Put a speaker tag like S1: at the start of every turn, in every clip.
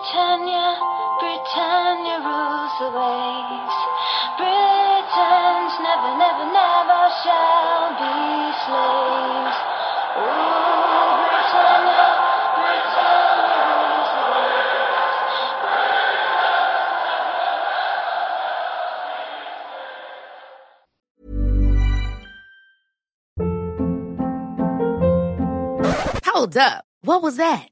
S1: Britannia, Britannia rules the waves. Britons never, never, never shall be slaves. Ooh, Britannia, Britannia rules the waves.
S2: Hold up. What was that?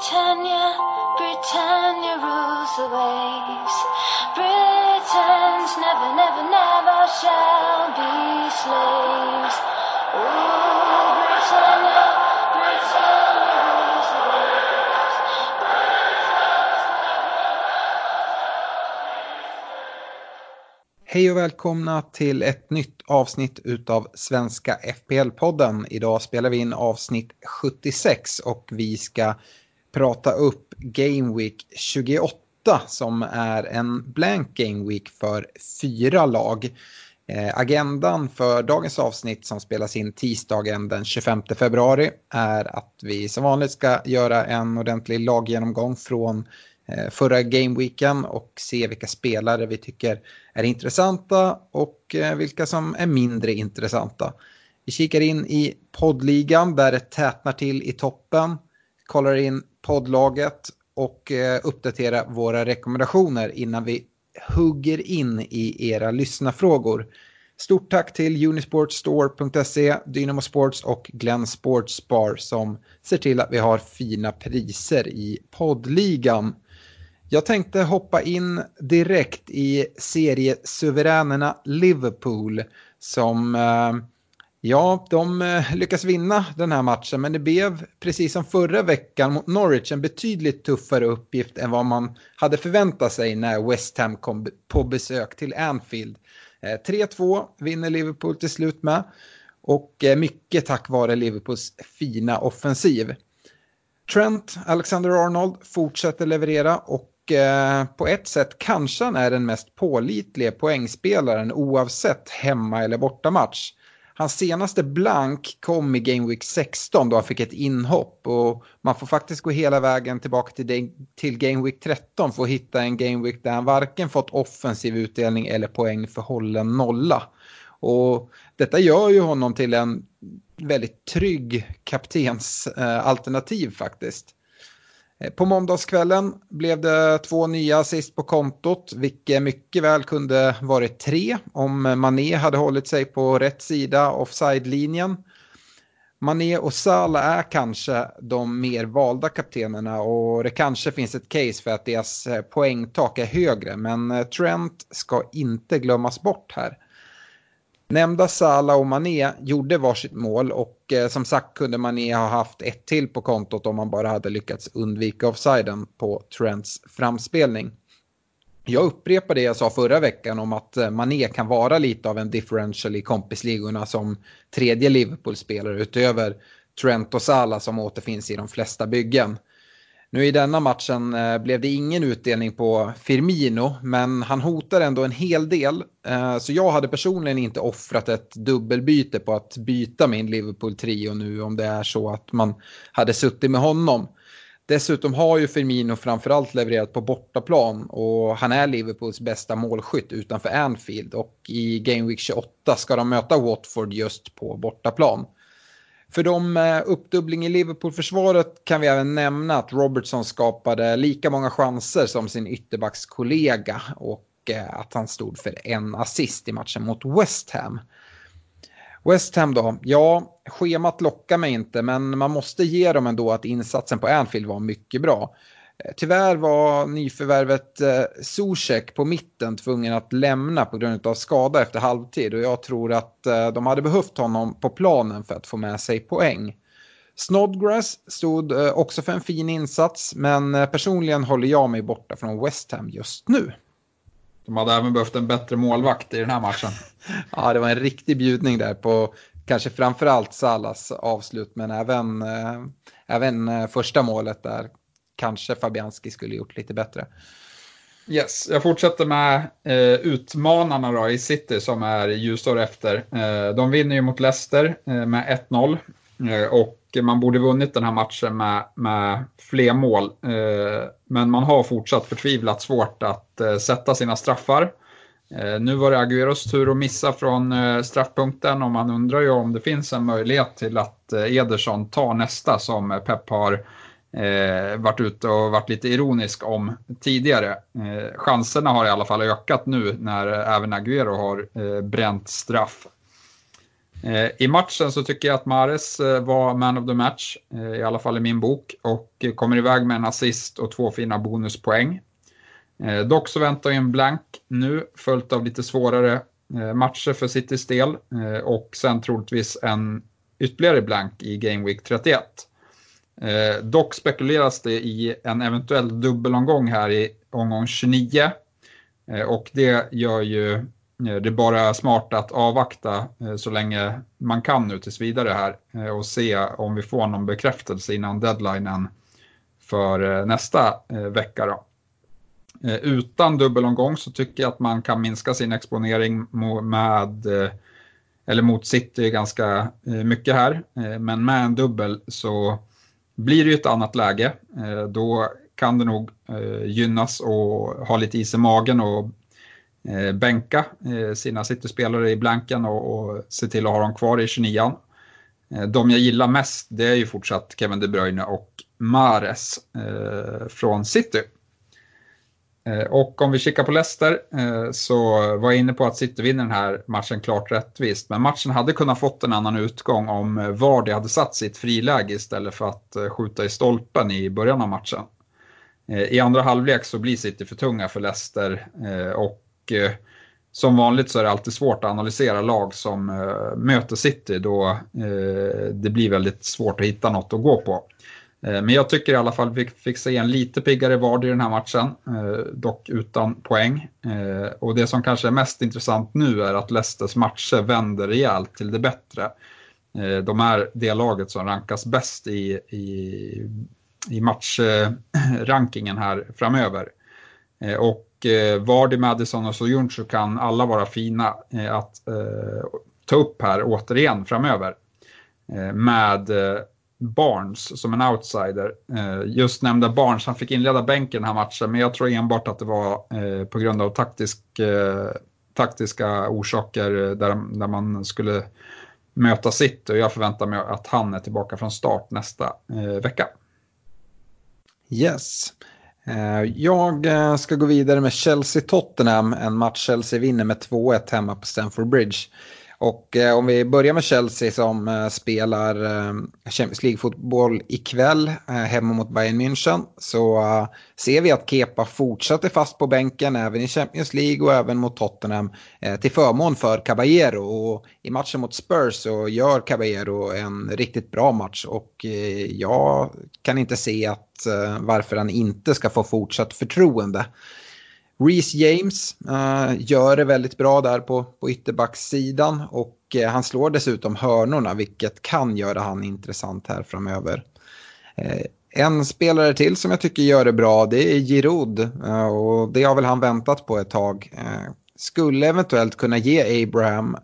S1: Britannia, Britannia rules the waves. Britons never, never, never shall be slaves. Rule, Britannia, Britannia rules the waves.
S3: Hej och välkomna till ett nytt avsnitt utav Svenska FPL-podden. Idag spelar vi in avsnitt 76 och vi ska prata upp Game Week 28 som är en blank Game Week för fyra lag. Eh, agendan för dagens avsnitt som spelas in tisdagen den 25 februari är att vi som vanligt ska göra en ordentlig laggenomgång från eh, förra gameweeken och se vilka spelare vi tycker är intressanta och eh, vilka som är mindre intressanta. Vi kikar in i poddligan där det tätnar till i toppen, kollar in poddlaget och eh, uppdatera våra rekommendationer innan vi hugger in i era lyssnarfrågor. Stort tack till Unisportstore.se, Dynamo Sports och Glenn Sports Bar som ser till att vi har fina priser i poddligan. Jag tänkte hoppa in direkt i seriesuveränerna Liverpool som, eh, ja, de eh, lyckas vinna den här matchen men det blev precis som förra veckan mot Norwich en betydligt tuffare uppgift än vad man hade förväntat sig när West Ham kom på besök till Anfield. Eh, 3-2 vinner Liverpool till slut med och eh, mycket tack vare Liverpools fina offensiv. Trent Alexander-Arnold fortsätter leverera och på ett sätt kanske han är den mest pålitliga poängspelaren oavsett hemma eller bortamatch. Hans senaste blank kom i Game Week 16 då han fick ett inhopp och man får faktiskt gå hela vägen tillbaka till, de- till Game Week 13 för att hitta en Game Week där han varken fått offensiv utdelning eller poäng för hållen nolla. Och detta gör ju honom till en väldigt trygg kaptensalternativ eh, faktiskt. Eh, på måndagskvällen blev det två nya assist på kontot, vilket mycket väl kunde varit tre om Mané hade hållit sig på rätt sida offside-linjen. Mané och Salah är kanske de mer valda kaptenerna och det kanske finns ett case för att deras poängtak är högre, men Trent ska inte glömmas bort här. Nämnda Salah och Mané gjorde varsitt mål och eh, som sagt kunde Mané ha haft ett till på kontot om man bara hade lyckats undvika offsiden på Trents framspelning. Jag upprepar det jag sa förra veckan om att eh, Mané kan vara lite av en differential i kompisligorna som tredje Liverpool-spelare utöver Trent och Salah som återfinns i de flesta byggen. Nu i denna matchen eh, blev det ingen utdelning på Firmino, men han hotar ändå en hel del. Eh, så jag hade personligen inte offrat ett dubbelbyte på att byta min Liverpool-trio nu om det är så att man hade suttit med honom. Dessutom har ju Firmino framförallt levererat på bortaplan och han är Liverpools bästa målskytt utanför Anfield och i Game Week 28 ska de möta Watford just på bortaplan. För de eh, uppdubbling i Liverpool-försvaret kan vi även nämna att Robertson skapade lika många chanser som sin ytterbackskollega och eh, att han stod för en assist i matchen mot West Ham. West Ham då, ja, schemat lockar mig inte men man måste ge dem ändå att insatsen på Anfield var mycket bra. Eh, Tyvärr var nyförvärvet eh, Zuzek på mitten tvungen att lämna på grund av skada efter halvtid och jag tror att eh, de hade behövt honom på planen för att få med sig poäng. Snodgrass stod eh, också för en fin insats, men eh, personligen håller jag mig borta från West Ham just nu.
S4: De hade även behövt en bättre målvakt i den här matchen.
S3: ja, det var en riktig bjudning där på kanske framförallt Salas avslut, men även, äh, även äh, första målet där kanske Fabianski skulle gjort lite bättre.
S4: Yes, jag fortsätter med eh, utmanarna då i City som är ljusår efter. Eh, de vinner ju mot Leicester eh, med 1-0 eh, och man borde vunnit den här matchen med, med fler mål. Eh, men man har fortsatt förtvivlat svårt att eh, sätta sina straffar. Eh, nu var det Agueros tur att missa från eh, straffpunkten och man undrar ju om det finns en möjlighet till att eh, Ederson tar nästa som Pep har eh, varit ute och varit lite ironisk om tidigare. Eh, chanserna har i alla fall ökat nu när eh, även Aguero har eh, bränt straff. Eh, I matchen så tycker jag att Mares eh, var man of the match, i alla fall i min bok, och kommer iväg med en assist och två fina bonuspoäng. Dock så väntar en blank nu, följt av lite svårare matcher för Citys del och sen troligtvis en ytterligare blank i Game Week 31. Eh, dock spekuleras det i en eventuell dubbelomgång här i omgång 29. Eh, och det gör ju eh, det bara smart att avvakta eh, så länge man kan nu tills vidare här eh, och se om vi får någon bekräftelse innan deadlinen för eh, nästa eh, vecka. Då. Eh, utan dubbelomgång så tycker jag att man kan minska sin exponering med eh, eller mot City ganska mycket här. Men med en dubbel så blir det ju ett annat läge, eh, då kan det nog eh, gynnas och ha lite is i magen och eh, bänka sina City-spelare i blanken och, och se till att ha dem kvar i 29 De jag gillar mest det är ju fortsatt Kevin De Bruyne och Mares från City. Eh, och om vi kikar på Leicester eh, så var jag inne på att City vinner den här matchen klart rättvist. Men matchen hade kunnat fått en annan utgång om eh, Vardy hade satt sitt friläge istället för att skjuta i stolpen i början av matchen. I andra halvlek så blir City för tunga för Leicester och som vanligt så är det alltid svårt att analysera lag som möter City då det blir väldigt svårt att hitta något att gå på. Eh, men jag tycker i alla fall vi fick se en lite piggare Vardy i den här matchen, eh, dock utan poäng. Eh, och det som kanske är mest intressant nu är att Leicesters matcher vänder rejält till det bättre. De är det laget som rankas bäst i, i, i matchrankingen här framöver. Och Vardy, Madison och Soyuncu kan alla vara fina att ta upp här återigen framöver. Med Barnes som en outsider. Eh, just nämnda Barnes, han fick inleda bänken den här matchen, men jag tror enbart att det var eh, på grund av taktisk, eh, taktiska orsaker där, där man skulle möta sitt och jag förväntar mig att han är tillbaka från start nästa vecka.
S3: Yes. Jag ska gå vidare med Chelsea-Tottenham, en match Chelsea vinner med 2-1 hemma på Stamford Bridge. Och eh, om vi börjar med Chelsea som eh, spelar eh, Champions League-fotboll ikväll eh, hemma mot Bayern München så eh, ser vi att Kepa fortsätter fast på bänken även i Champions League och även mot Tottenham eh, till förmån för Caballero. Och I matchen mot Spurs så gör Caballero en riktigt bra match och eh, jag kan inte se att eh, varför han inte ska få fortsatt förtroende. Reece James uh, gör det väldigt bra där på, på ytterbacksidan och uh, han slår dessutom hörnorna vilket kan göra han intressant här framöver. Uh, en spelare till som jag tycker gör det bra det är Giroud och det har väl han väntat på ett tag. Skulle eventuellt kunna ge Abraham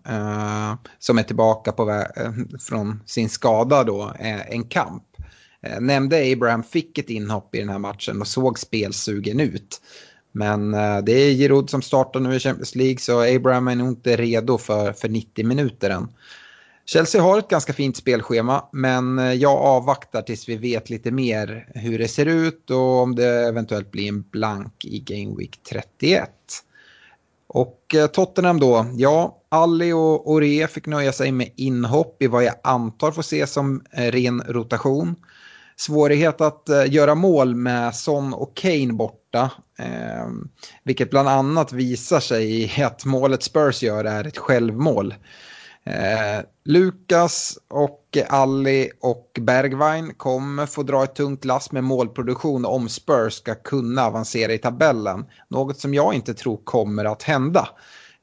S3: som är tillbaka på från sin skada då en kamp. Nämnde Abraham fick ett inhopp i den här matchen och såg spelsugen ut. Men eh, det är Giroud som startar nu i Champions League så Abraham är nog inte redo för, för 90 minuter än. Chelsea har ett ganska fint spelschema men eh, jag avvaktar tills vi vet lite mer hur det ser ut och om det eventuellt blir en blank i Game Week 31. Och eh, Tottenham då, ja, Ali och Ore fick nöja sig med inhopp i vad jag antar får ses som eh, ren rotation svårighet att eh, göra mål med Son och Kane borta. Eh, vilket bland annat visar sig i att målet Spurs gör är ett självmål. Eh, Lukas och Ali och Bergwijn kommer få dra ett tungt lass med målproduktion om Spurs ska kunna avancera i tabellen. Något som jag inte tror kommer att hända.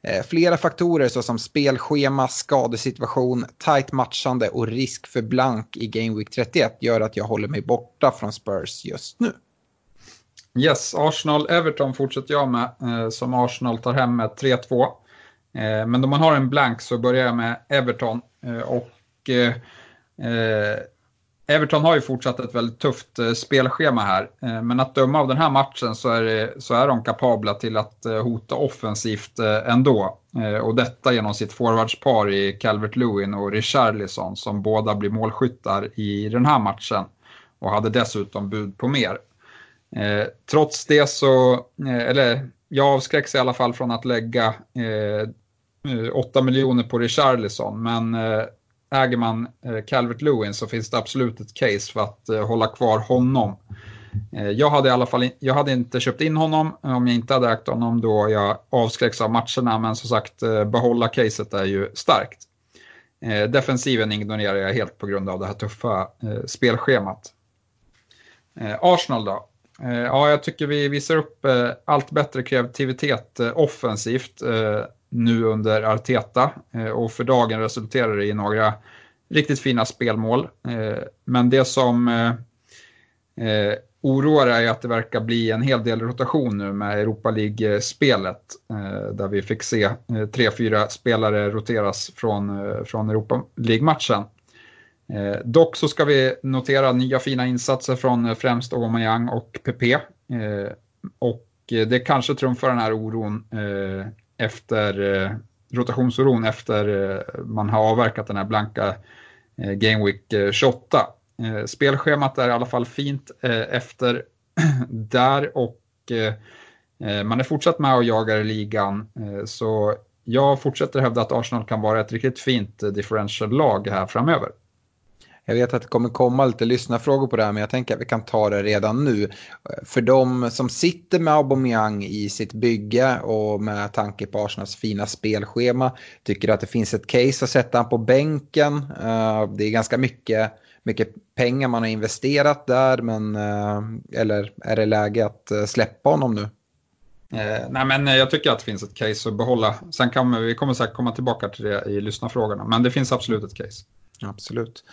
S3: Eh, flera faktorer såsom spelschema, skadesituation, tajt matchande och risk för blank i Game Week 31 gör att jag håller mig borta från Spurs just nu.
S4: Yes, Arsenal-Everton fortsätter jag med, eh, som Arsenal tar hem med 3-2. Eh, men om man har en blank så börjar jag med Everton. Och Everton har ju fortsatt ett väldigt tufft eh, spelschema här. Eh, men att döma av den här matchen så är, det, så är de kapabla till att eh, hota offensivt ändå. Och detta genom sitt forwardspar i Calvert Lewin och Richarlison som båda blir målskyttar i den här matchen. Och hade dessutom bud på mer. Trots det så, eller jag avskräcks i alla fall från att lägga 8 miljoner på Richarlison, men äger man eh, Calvert Lewin så finns det absolut ett case för att eh, hålla kvar honom. Eh, jag hade i alla fall jag hade inte köpt in honom om jag inte hade ägt honom då jag avskräcks av matcherna, men som sagt behålla caset är ju starkt. Defensiven ignorerar jag helt på grund av det här tuffa spelschemat. Arsenal då? Ja, jag tycker vi visar upp allt bättre kreativitet offensivt nu under Arteta eh, och för dagen resulterar det i några riktigt fina spelmål. Eh, men det som eh, eh oroar är att det verkar bli en hel del rotation nu med Europa League-spelet eh, där vi fick se eh, tre, fyra spelare roteras från, från Europa League-matchen. Dock så ska vi notera nya fina insatser från främst Aubameyang och PP. Och det kanske trumfar den här oron efter eh, rotationsoron efter eh, man har avverkat den här blanka eh, Game Week eh, 28. Eh, spelschemat är i alla fall fint eh, efter där och eh, eh, man är fortsatt med och jagar i ligan. Eh, så jag fortsätter hävda att Arsenal kan vara ett riktigt fint differential-lag här framöver.
S3: Jag vet att det kommer komma lite lyssnarfrågor på det här men jag tänker att vi kan ta det redan nu. För de som sitter med Aubameyang i sitt bygge och med tanke på Arsenals fina spelschema tycker att det finns ett case att sätta honom på bänken. Eh, det är ganska mycket, mycket pengar man har investerat där men eh, eller är det läge att eh, släppa honom nu?
S4: Eh, nej men jag tycker att det finns ett case att behålla. Sen kan vi, kommer säkert komma tillbaka till det i lyssnarfrågorna. Men det finns absolut ett case.
S3: Absolut.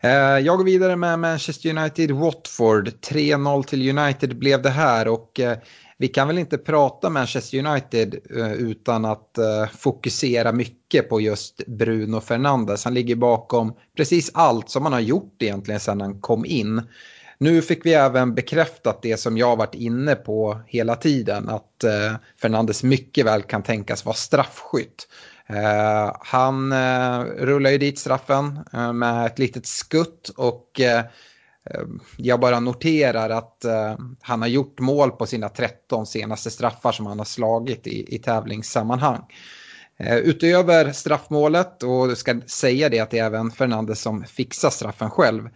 S3: Eh, jag går vidare med Manchester United-Watford. 3-0 till United blev det här och eh, vi kan väl inte prata Manchester United eh, utan att fokusera mycket på just Bruno Fernandes. Han ligger bakom precis allt som han har gjort egentligen sedan han kom in. Nu fick vi även bekräftat det som jag varit inne på hela tiden, att Fernandes mycket väl kan tänkas vara straffskytt. Eh, han eh, rullar ju dit straffen eh, med ett litet skutt och eh, jag bara noterar att eh, han har gjort mål på sina 13 senaste straffar som han har slagit i, i tävlingssammanhang. Eh, utöver straffmålet, och du ska säga det att det är även Fernandes som fixar straffen själv,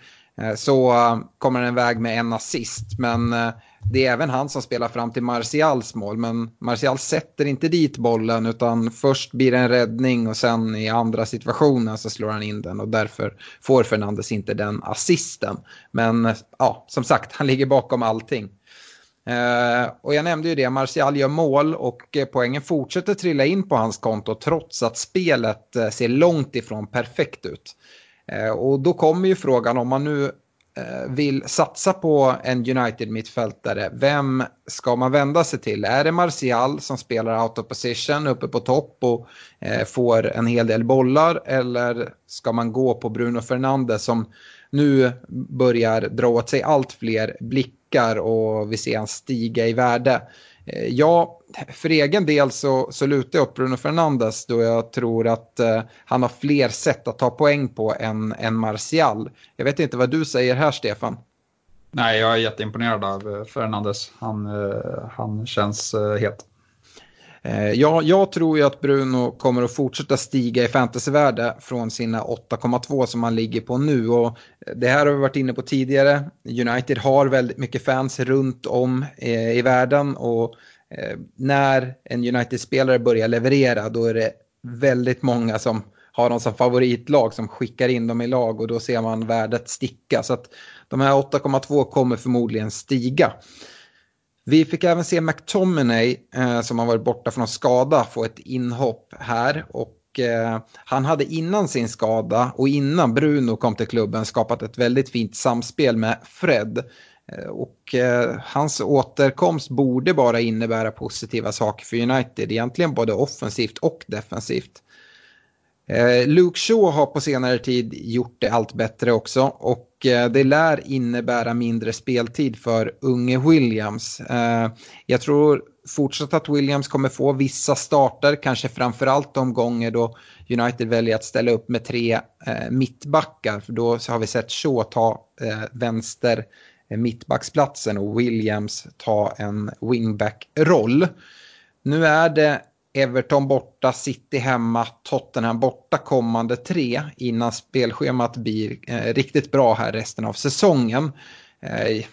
S3: så kommer han iväg med en assist. Men det är även han som spelar fram till Martials mål. Men Martial sätter inte dit bollen utan först blir det en räddning och sen i andra situationen så slår han in den och därför får Fernandes inte den assisten. Men ja, som sagt, han ligger bakom allting. Eh, och jag nämnde ju det, Martial gör mål och eh, poängen fortsätter trilla in på hans konto trots att spelet eh, ser långt ifrån perfekt ut. Och då kommer ju frågan om man nu Eh, vill satsa på en United-mittfältare, vem ska man vända sig till? Är det Martial som spelar out of position uppe på topp och eh, får en hel del bollar eller ska man gå på Bruno Fernandes som nu börjar dra åt sig allt fler blickar och vi ser han stiga i värde? Eh, ja, för egen del så, så lutar jag åt Bruno Fernandes då jag tror att eh, han har fler sätt att ta poäng på än, än Martial. Jag vet inte vad du säger här, Stefan.
S4: Nej, jag är jätteimponerad av eh, Fernandes. Han, eh, han känns eh, het.
S3: Eh, ja, jag tror ju att Bruno kommer att fortsätta stiga i fantasyvärde från sina 8,2 som han ligger på nu. Och det här har vi varit inne på tidigare. United har väldigt mycket fans runt om eh, i världen och eh, när en United-spelare börjar leverera då är det väldigt många som har dem som favoritlag som skickar in dem i lag och då ser man värdet sticka. Så att de här 8,2 kommer förmodligen stiga. Vi fick även se McTominay eh, som har varit borta från skada få ett inhopp här. Och eh, han hade innan sin skada och innan Bruno kom till klubben skapat ett väldigt fint samspel med Fred. Eh, och eh, hans återkomst borde bara innebära positiva saker för United, egentligen både offensivt och defensivt. Eh, Luke Shaw har på senare tid gjort det allt bättre också och Eh, det lär innebära mindre speltid för unge Williams. Eh, jag tror fortsatt att Williams kommer få vissa starter, kanske framförallt de gånger då United väljer att ställa upp med tre eh, mittbackar, för då har vi sett Shaw ta vänster mittbacksplatsen och Williams ta en wingback-roll. Nu är det Everton borta, City hemma, Tottenham borta kommande tre innan spelschemat blir eh, riktigt bra här resten av säsongen. Eh,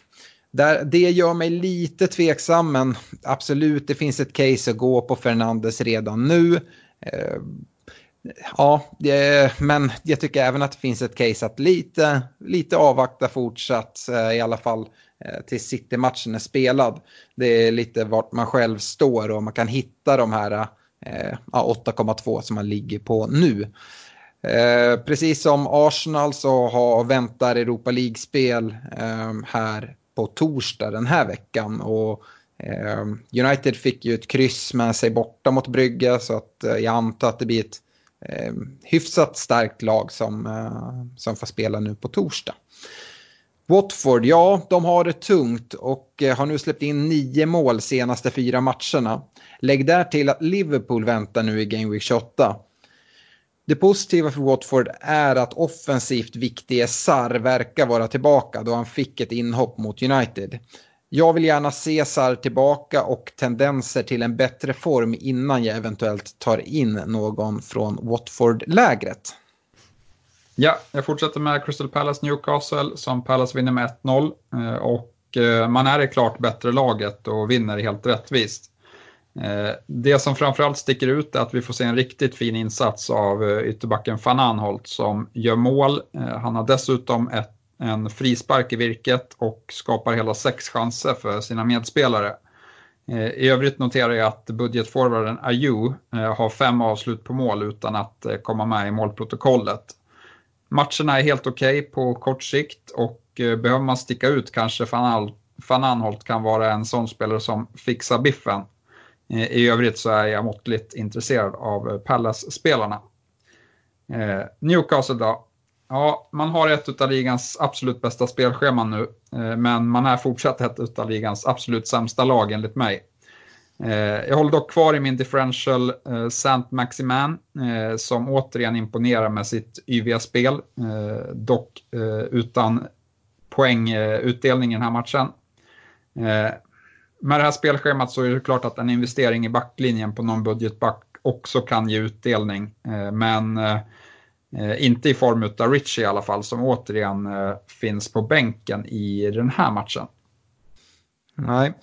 S3: där, det gör mig lite tveksam men absolut det finns ett case att gå på Fernandes redan nu. Eh, Ja, det, men jag tycker även att det finns ett case att lite, lite avvakta fortsatt, eh, i alla fall tills till City-matchen är spelad. Det är lite vart man själv står och man kan hitta de här eh, 8,2 som man ligger på nu. Eh, precis som Arsenal så har, väntar Europa League-spel eh, här på torsdag den här veckan. Och eh, United fick ju ett kryss med sig borta mot Brygge så att eh, jag antar att det blir ett eh, hyfsat starkt lag som, eh, som får spela nu på torsdag. Watford, ja, de har det tungt och eh, har nu släppt in nio mål senaste fyra matcherna. Lägg där till att Liverpool väntar nu i Game Week 28. Det positiva för Watford är att offensivt viktige Sar verkar vara tillbaka då han fick ett inhopp mot United. Jag vill gärna se Sar tillbaka och tendenser till en bättre form innan jag eventuellt tar in någon från Watford-lägret.
S4: Ja, jag fortsätter med Crystal Palace Newcastle som Palace vinner med 1-0 eh, och eh, man är det klart bättre laget och vinner helt rättvist. Eh, det som framförallt sticker ut är att vi får se en riktigt fin insats av ytterbacken Van Anholt som gör mål. Han har dessutom ett en frispark i virket och skapar hela sex chanser för sina medspelare. I övrigt noterar jag att budgetforwarden Ayew har fem avslut på mål utan att komma med i målprotokollet. Matcherna är helt okej okay på kort sikt och eh, behöver man sticka ut kanske van Anholt kan vara en sån spelare som fixar biffen. Eh, I övrigt så är jag måttligt intresserad av eh, Palace-spelarna. Newcastle då, Ja, man har ett av ligans absolut bästa spelscheman nu, men man är fortsatt ett av ligans absolut sämsta lag enligt mig. Eh, jag håller dock kvar i min differential eh, Saint Maximan eh, som återigen imponerar med sitt yviga spel, eh, dock utan poängutdelning i den här matchen. Med det här spelschemat så är det klart att en investering i backlinjen på någon budgetback också kan ge utdelning, men inte i form av Richie i alla fall, som återigen finns på bänken i den här matchen.
S3: Nej.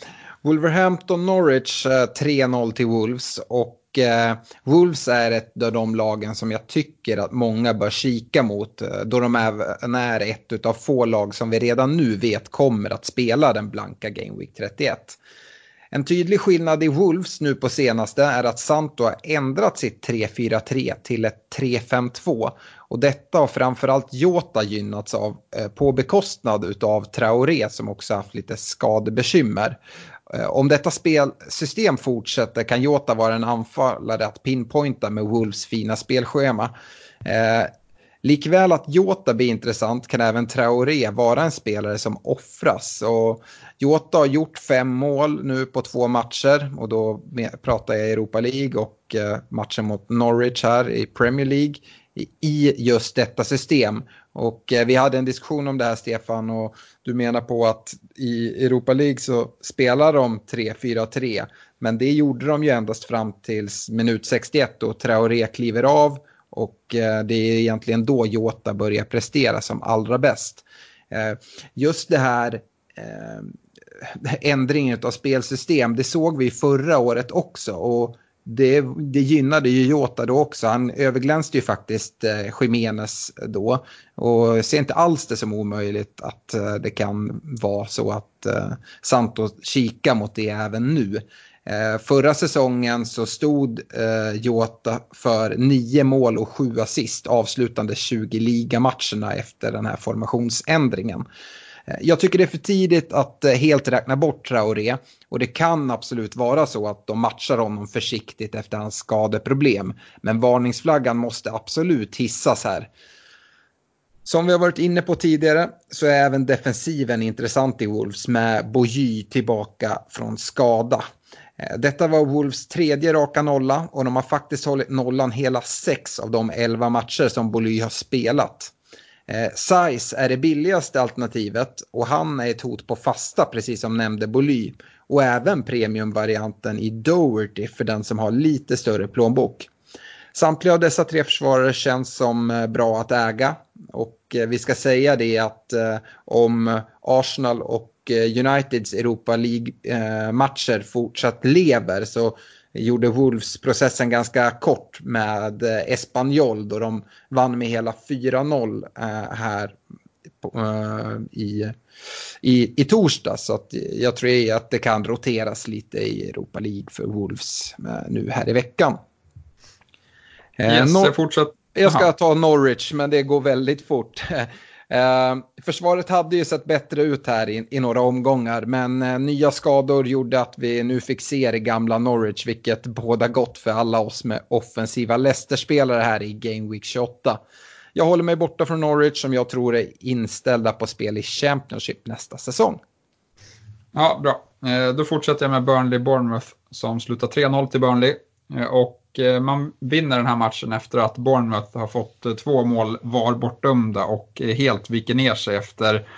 S3: Wolverhampton Norwich eh, 3-0 till Wolves och eh, Wolves är ett av de lagen som jag tycker att många bör kika mot eh, då de även är ett av få lag som vi redan nu vet kommer att spela den blanka Game Week 31. En tydlig skillnad i Wolves nu på senaste är att Santo har ändrat sitt 3-4-3 till ett 3-5-2 och detta har framförallt Jota gynnats av eh, på bekostnad av Traoré som också haft lite skadebekymmer. Eh, om detta spelsystem fortsätter kan Jota vara en anfallare att pinpointa med Wolves fina spelschema. Eh, likväl att Jota blir intressant kan även Traoré vara en spelare som offras. Och Jota har gjort fem mål nu på två matcher och då pratar jag Europa League och eh, matchen mot Norwich här i Premier League i just detta system. Och eh, vi hade en diskussion om det här Stefan och du menar på att i Europa League så spelar de 3-4-3 men det gjorde de ju endast fram till minut 61 då Traoré kliver av och eh, det är egentligen då Jota börjar prestera som allra bäst. Eh, just det här ändringen av spelsystem, det såg vi förra året också. Och det, det gynnade ju Jota då också. Han överglänste ju faktiskt eh, Jiménez då. Och ser inte alls det som omöjligt att eh, det kan vara så att eh, Santos kikar mot det även nu. Eh, förra säsongen så stod eh, Jota för nio mål och sju assist avslutande 20 ligamatcherna efter den här formationsändringen. Eh, jag tycker det är för tidigt att eh, helt räkna bort Traoré och det kan absolut vara så att de matchar honom försiktigt efter hans skadeproblem. Men varningsflaggan måste absolut hissas här. Som vi har varit inne på tidigare så är även defensiven intressant i Wolves med Bogy tillbaka från skada. Eh, detta var Wolves tredje raka nolla och de har faktiskt hållit nollan hela sex av de elva matcher som Boly har spelat. Eh, Size är det billigaste alternativet och han är ett hot på fasta precis som nämnde Boly. Och även premiumvarianten i Doherty för den som har lite större plånbok. Samtliga av dessa tre försvarare känns som eh, bra att äga. Och eh, vi ska säga det att eh, om Arsenal och eh, Uniteds Europa League-matcher fortsatt lever så gjorde Wolves processen ganska kort med Espanyol då de vann med hela 4-0 här i, i, i torsdag. Så jag tror att det kan roteras lite i Europa League för Wolves nu här i veckan.
S4: Eh, yes, Nor- jag,
S3: jag ska ta Norwich, men det går väldigt fort. Eh, försvaret hade ju sett bättre ut här i, i några omgångar, men eh, nya skador gjorde att vi nu fick se det gamla Norwich, vilket båda gott för alla oss med offensiva Leicester-spelare här i Game Week 28. Jag håller mig borta från Norwich som jag tror är inställda på spel i Championship nästa säsong.
S4: Ja, bra. Eh, då fortsätter jag med Burnley-Bournemouth som slutar 3-0 till Burnley. Eh, och Eh, man vinner den här matchen efter att Bournemouth har fått eh, två mål var bortdömda och eh, helt viker ner sig efter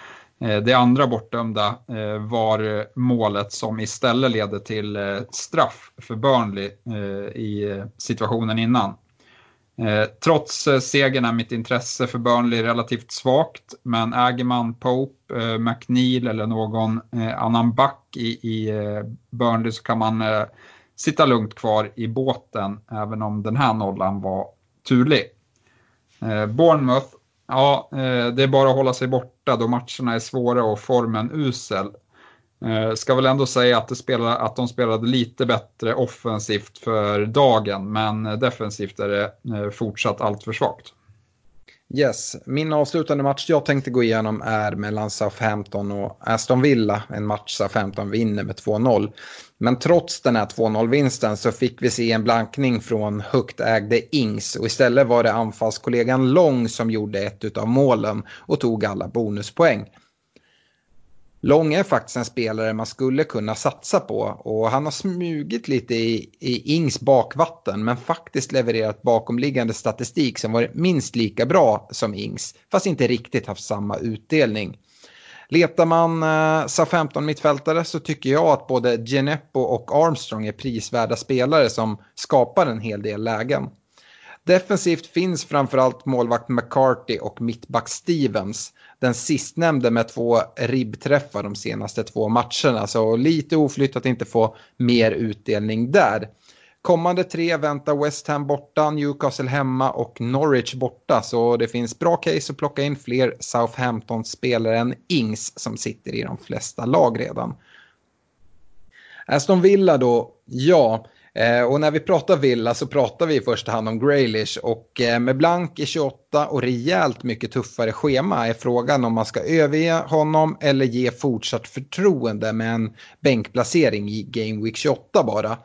S4: det andra bortdömda var målet som istället leder till straff för Burnley i situationen innan. Trots segern är mitt intresse för Burnley relativt svagt, men äger man Pope, McNeil eller någon annan back i Burnley så kan man sitta lugnt kvar i båten även om den här nollan var turlig. Eh, Bournemouth, ja eh, det är bara att hålla sig borta då matcherna är svåra och formen usel. Eh, ska väl ändå säga att, det att de spelade lite bättre offensivt för dagen men defensivt är det eh, fortsatt allt för svagt.
S3: Yes, min avslutande match jag tänkte gå igenom är mellan Southampton och Aston Villa. En match Southampton vinner med 2-0. Men trots den här 2-0-vinsten så fick vi se en blankning från högt ägde Ings och istället var det anfallskollegan Long som gjorde ett av målen och tog alla bonuspoäng. Lång är faktiskt en spelare man skulle kunna satsa på och han har smugit lite i, i Ings bakvatten men faktiskt levererat bakomliggande statistik som varit minst lika bra som Ings fast inte riktigt haft samma utdelning. Letar man eh, SA-15 mittfältare så tycker jag att både Geneppo och Armstrong är prisvärda spelare som skapar en hel del lägen. Defensivt finns framförallt målvakt McCarthy och mittback Stevens. Den sistnämnde med två ribbträffar de senaste två matcherna. Så lite oflytt att inte få mer utdelning där. Kommande tre väntar West Ham borta, Newcastle hemma och Norwich borta. Så det finns bra case att plocka in fler Southampton-spelare än Ings som sitter i de flesta lag redan. Aston Villa då, ja. Eh, och när vi pratar Villa så pratar vi i första hand om Graylish och eh, med blank i 28 och rejält mycket tuffare schema är frågan om man ska överge honom eller ge fortsatt förtroende med en bänkplacering i Game Week 28 bara.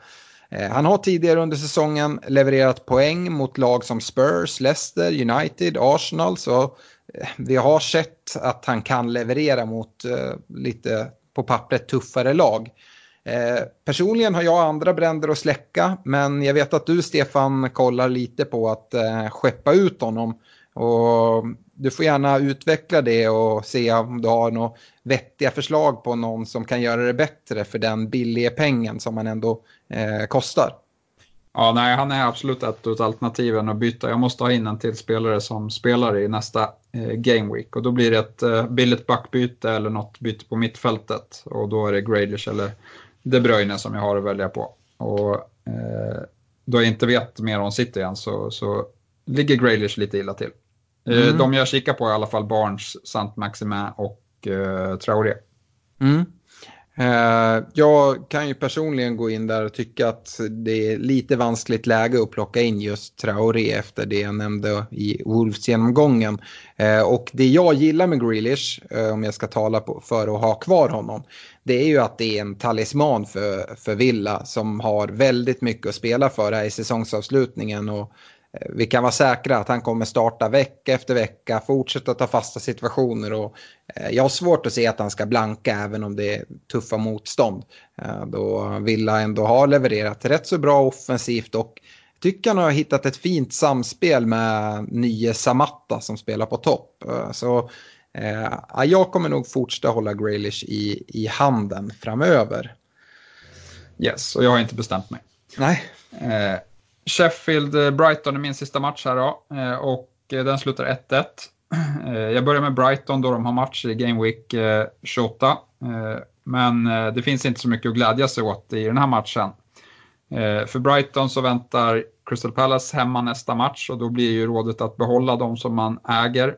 S3: Eh, han har tidigare under säsongen levererat poäng mot lag som Spurs, Leicester, United, Arsenal. Så eh, vi har sett att han kan leverera mot eh, lite på pappret tuffare lag. Eh, personligen har jag andra bränder att släcka, men jag vet att du Stefan kollar lite på att eh, skeppa ut honom. Och du får gärna utveckla det och se om du har några vettiga förslag på någon som kan göra det bättre för den billiga pengen som man ändå eh, kostar.
S4: Ja, nej, han är absolut ett av alternativen att byta. Jag måste ha in en till spelare som spelar i nästa eh, Game Week och då blir det ett eh, billigt backbyte eller något byte på mittfältet och då är det graders eller de Bruyne som jag har att välja på. Och, eh, då jag inte vet mer om City än så, så ligger Graylish lite illa till. Eh,
S3: Mm.
S4: De jag kikar på är i alla fall Barnes, Sant Maximin och uh, Traoré.
S3: Mm. Eh, jag kan ju personligen gå in där och tycka att det är lite vanskligt läge att plocka in just Traoré efter det jag nämnde i Wolves-genomgången. Eh, och det jag gillar med Grealish, eh, om jag ska tala på, för att ha kvar honom, det är ju att det är en talisman för, för Villa som har väldigt mycket att spela för här i säsongsavslutningen. Och vi kan vara säkra att han kommer starta vecka efter vecka, fortsätta ta fasta situationer och eh, jag har svårt att se att han ska blanka även om det är tuffa motstånd. Eh, Då Villa ändå har levererat rätt så bra offensivt och tycker han har hittat ett fint samspel med nye Samatta som spelar på topp. Eh, Så eh, ja, jag kommer nog fortsätta hålla Graylish i, i handen framöver.
S4: Yes, och jag har inte bestämt mig.
S3: Nej.
S4: Eh, Sheffield-Brighton eh, är min sista match här då, eh, och eh, den slutar 1-1. Jag börjar med Brighton då de har match i Game Week 28. Men det finns inte så mycket att glädja sig åt i den här matchen. För Brighton så väntar Crystal Palace hemma nästa match och då blir ju rådet att behålla de som man äger.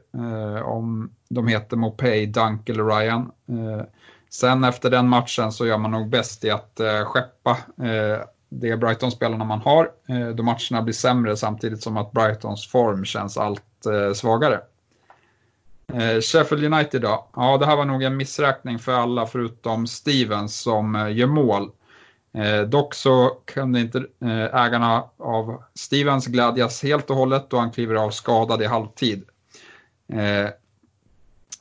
S4: Om de heter Mopay, Dunk eller Ryan. Sen efter den matchen så gör man nog bäst i att skeppa det Brighton-spelarna man har eh, då matcherna blir sämre samtidigt som att Brightons form känns allt eh, svagare. Eh, Sheffield United då? Ja, det här var nog en missräkning för alla förutom Stevens som gör mål. Dock så kunde inte ägarna av Stevens glädjas helt och hållet då han kliver av skadad i halvtid.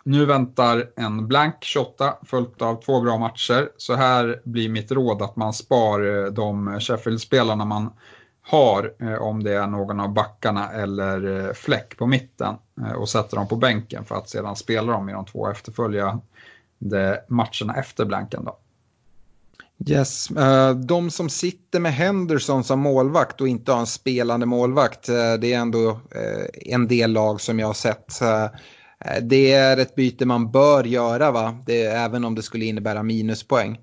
S4: Nu väntar en blank 28 följt av två bra matcher. Så här blir mitt råd att man spar eh, de Sheffield-spelarna man har eh, om det är någon av backarna eller eh, fläck på mitten och sätter dem på bänken för att sedan spela dem i de två efterföljande matcherna efter blanken. Då.
S3: Yes, de som sitter med Henderson som målvakt och inte har en spelande målvakt, det är ändå en del lag som jag har sett. Eh, Det är ett byte man bör göra, va? Det, även om det skulle innebära minuspoäng.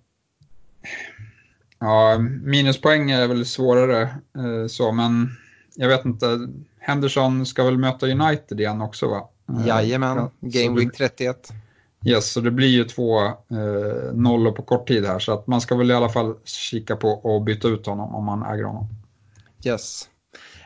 S4: Ja, minuspoäng är väl svårare eh, så, men jag vet inte. Henderson ska väl möta United igen också va? Eh,
S3: Jajamän,
S4: ja,
S3: Game Week 31.
S4: Yes, så det blir ju två eh, nollor på kort tid här, så att man ska väl i alla fall kika på att byta ut honom om man äger honom.
S3: Yes.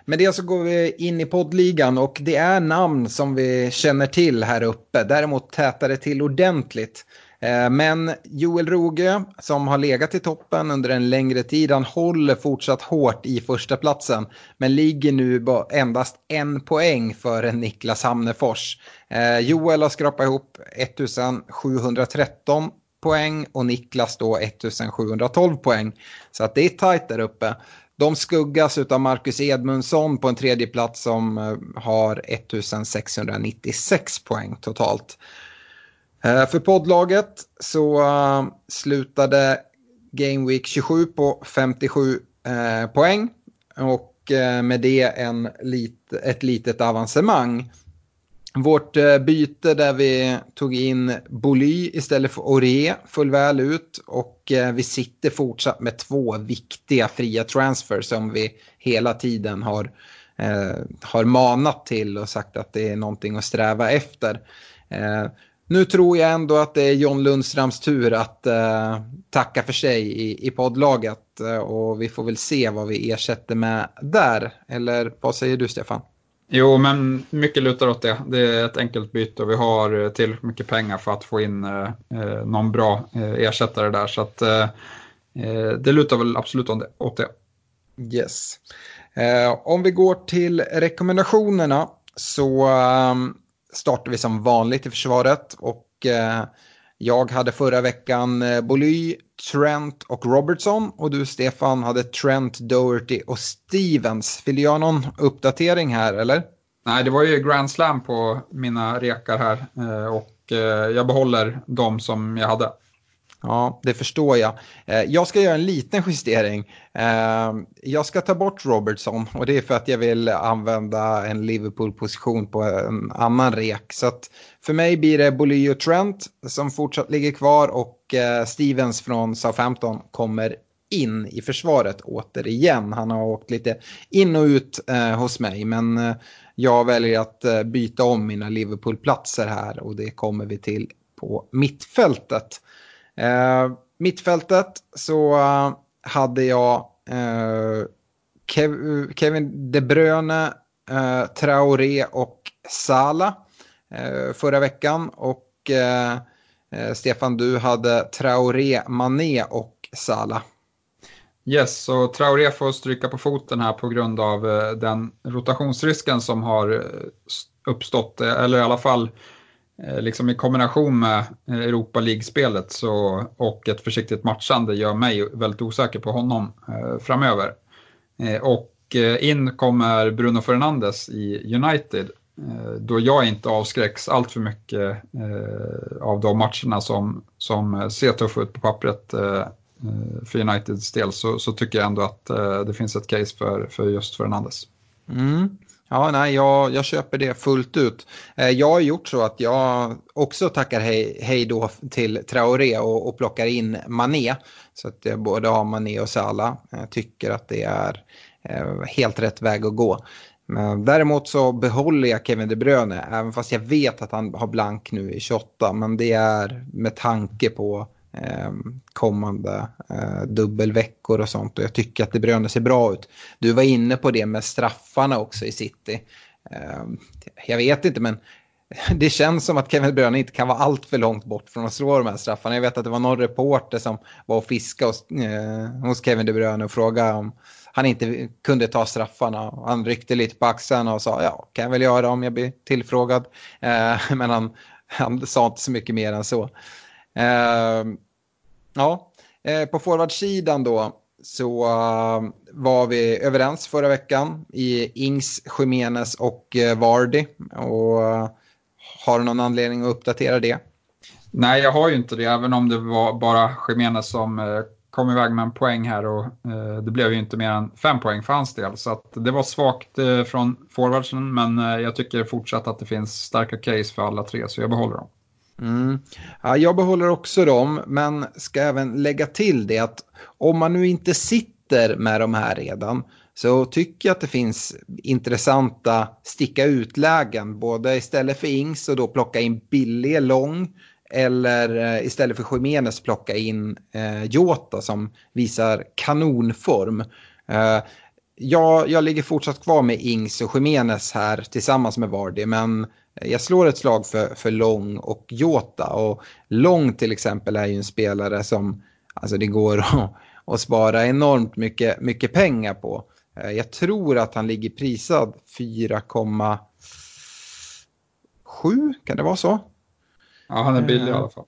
S3: Med det så går vi in i poddligan och det är namn som vi känner till här uppe. Däremot tätar det till ordentligt. Eh, men Joel Roge som har legat i toppen under en längre tid, han håller fortsatt hårt i första platsen men ligger nu endast en poäng före Niklas Hamnefors. Eh, Joel har skrapat ihop 1713 poäng och Niklas då 1712 poäng. Så att det är tajt där uppe. De skuggas av Marcus Edmundsson på en tredje plats som eh, har 1696 poäng totalt. Eh, för poddlaget så eh, slutade Game Week 27 på 57 poäng och med det en lit, ett litet avancemang. Vårt eh, byte där vi tog in Boly istället för Ore föll väl ut och eh, vi sitter fortsatt med två viktiga fria transfer som vi hela tiden har, eh, har manat till och sagt att det är någonting att sträva efter. Eh, nu tror jag ändå att det är John Lundstrams tur att eh, tacka för sig i, i poddlaget eh, och vi får väl se vad vi ersätter med där. Eller vad säger du Stefan?
S4: Jo, men mycket lutar åt det. Det är ett enkelt byte och vi har eh, tillräckligt mycket pengar för att få in eh, eh, någon bra eh, ersättare där. Så att, eh, eh det lutar väl absolut åt det-
S3: Yes. Eh, om vi går till rekommendationerna så ehm, startar vi som vanligt i försvaret. Och eh, jag hade förra veckan eh, Boly, Trent och Robertson. Och du Stefan hade Trent, Doherty och Stevens. Vill du göra någon uppdatering här eller?
S4: Nej, det var ju Grand Slam på mina rekar här eh, och eh, jag behåller de som jag hade.
S3: Ja, det förstår jag. Eh, jag ska göra en liten justering. Eh, jag ska ta bort Robertson och det är för att jag vill använda en Liverpool-position på en annan rek. Så att för mig blir det Boly och Trent som fortsatt ligger kvar och eh, Stevens från Southampton kommer in i försvaret återigen. Han har åkt lite in och ut hos mig men jag väljer att byta om mina Liverpool-platser här och det kommer vi till på mittfältet. Eh, Eh, mittfältet så uh, hade jag uh, Kev Kevin De Bruyne, uh, Traoré och Sala förra veckan. Och Stefan, du hade Traoré, Mané och Sala.
S4: Yes, och Traoré får stryka på foten här på grund av den rotationsrisken som har uppstått, eller i alla fall Eh, liksom i kombination med Europa League-spelet och ett försiktigt matchande gör mig väldigt osäker på honom eh, framöver. Eh, och eh, in kommer Bruno Fernandes i United eh, då jag inte avskräcks allt för mycket av de matcherna som, som ser tuffa ut på pappret för Uniteds del så, så, tycker jag ändå att det finns ett case för, för just Fernandes.
S3: Mm. Ja, nej, jag, jag köper det fullt ut. Eh, jag har gjort så att jag också tackar hej, hej då till Traoré och, och plockar in Mané. Så att jag både har Mané och Salah. Jag tycker att det är eh, helt rätt väg att gå. Men däremot så behåller jag Kevin De Bruyne, även fast jag vet att han har blank nu i 28. Men det är med tanke på eh, Eh, kommande eh, dubbelveckor och sånt. Och jag tycker att det Bruyne ser bra ut. Du var inne på det med straffarna också i City. Eh, jag vet inte, men det känns som att Kevin Bruyne inte kan vara allt för långt bort från att slå de här straffarna. Jag vet att det var någon reporter som var och fiskade hos, eh, hos Kevin De Bruyne och frågade om han inte kunde ta straffarna. Han ryckte lite på axeln och sa ja, kan jag väl göra om jag blir tillfrågad. Eh, men han, han sa inte så mycket mer än så. Eh, ja, eh, på forwardsidan då så uh, var vi överens förra veckan i Ings, Jiménez och uh, Vardy. Och uh, har du någon anledning att uppdatera det?
S4: Nej, jag har ju inte det, även om det var bara Jiménez som uh, kom iväg med en poäng här och det blev ju inte mer än fem poäng för hans del. Så det var svagt från forwardsen, men jag tycker fortsatt att det finns starka case för alla tre, så jag behåller dem.
S3: Mm. Ja, jag behåller också dem, men ska även lägga till det att om man nu inte sitter med de här redan så tycker jag att det finns intressanta sticka ut-lägen. Både istället för Ings och då plocka in billig lång eller eh, istället för Jiménez plocka in eh, Jota som visar kanonform. Eh, jag, jag ligger fortsatt kvar med Ings och Jiménez här tillsammans med Vardy men jag slår ett slag för, för Lång och Jota. Och Lång till exempel är ju en spelare som alltså det går att, att spara enormt mycket, mycket pengar på. Eh, jag tror att han ligger prisad 4,7 kan det vara så?
S4: Ja, han är billig i alla fall.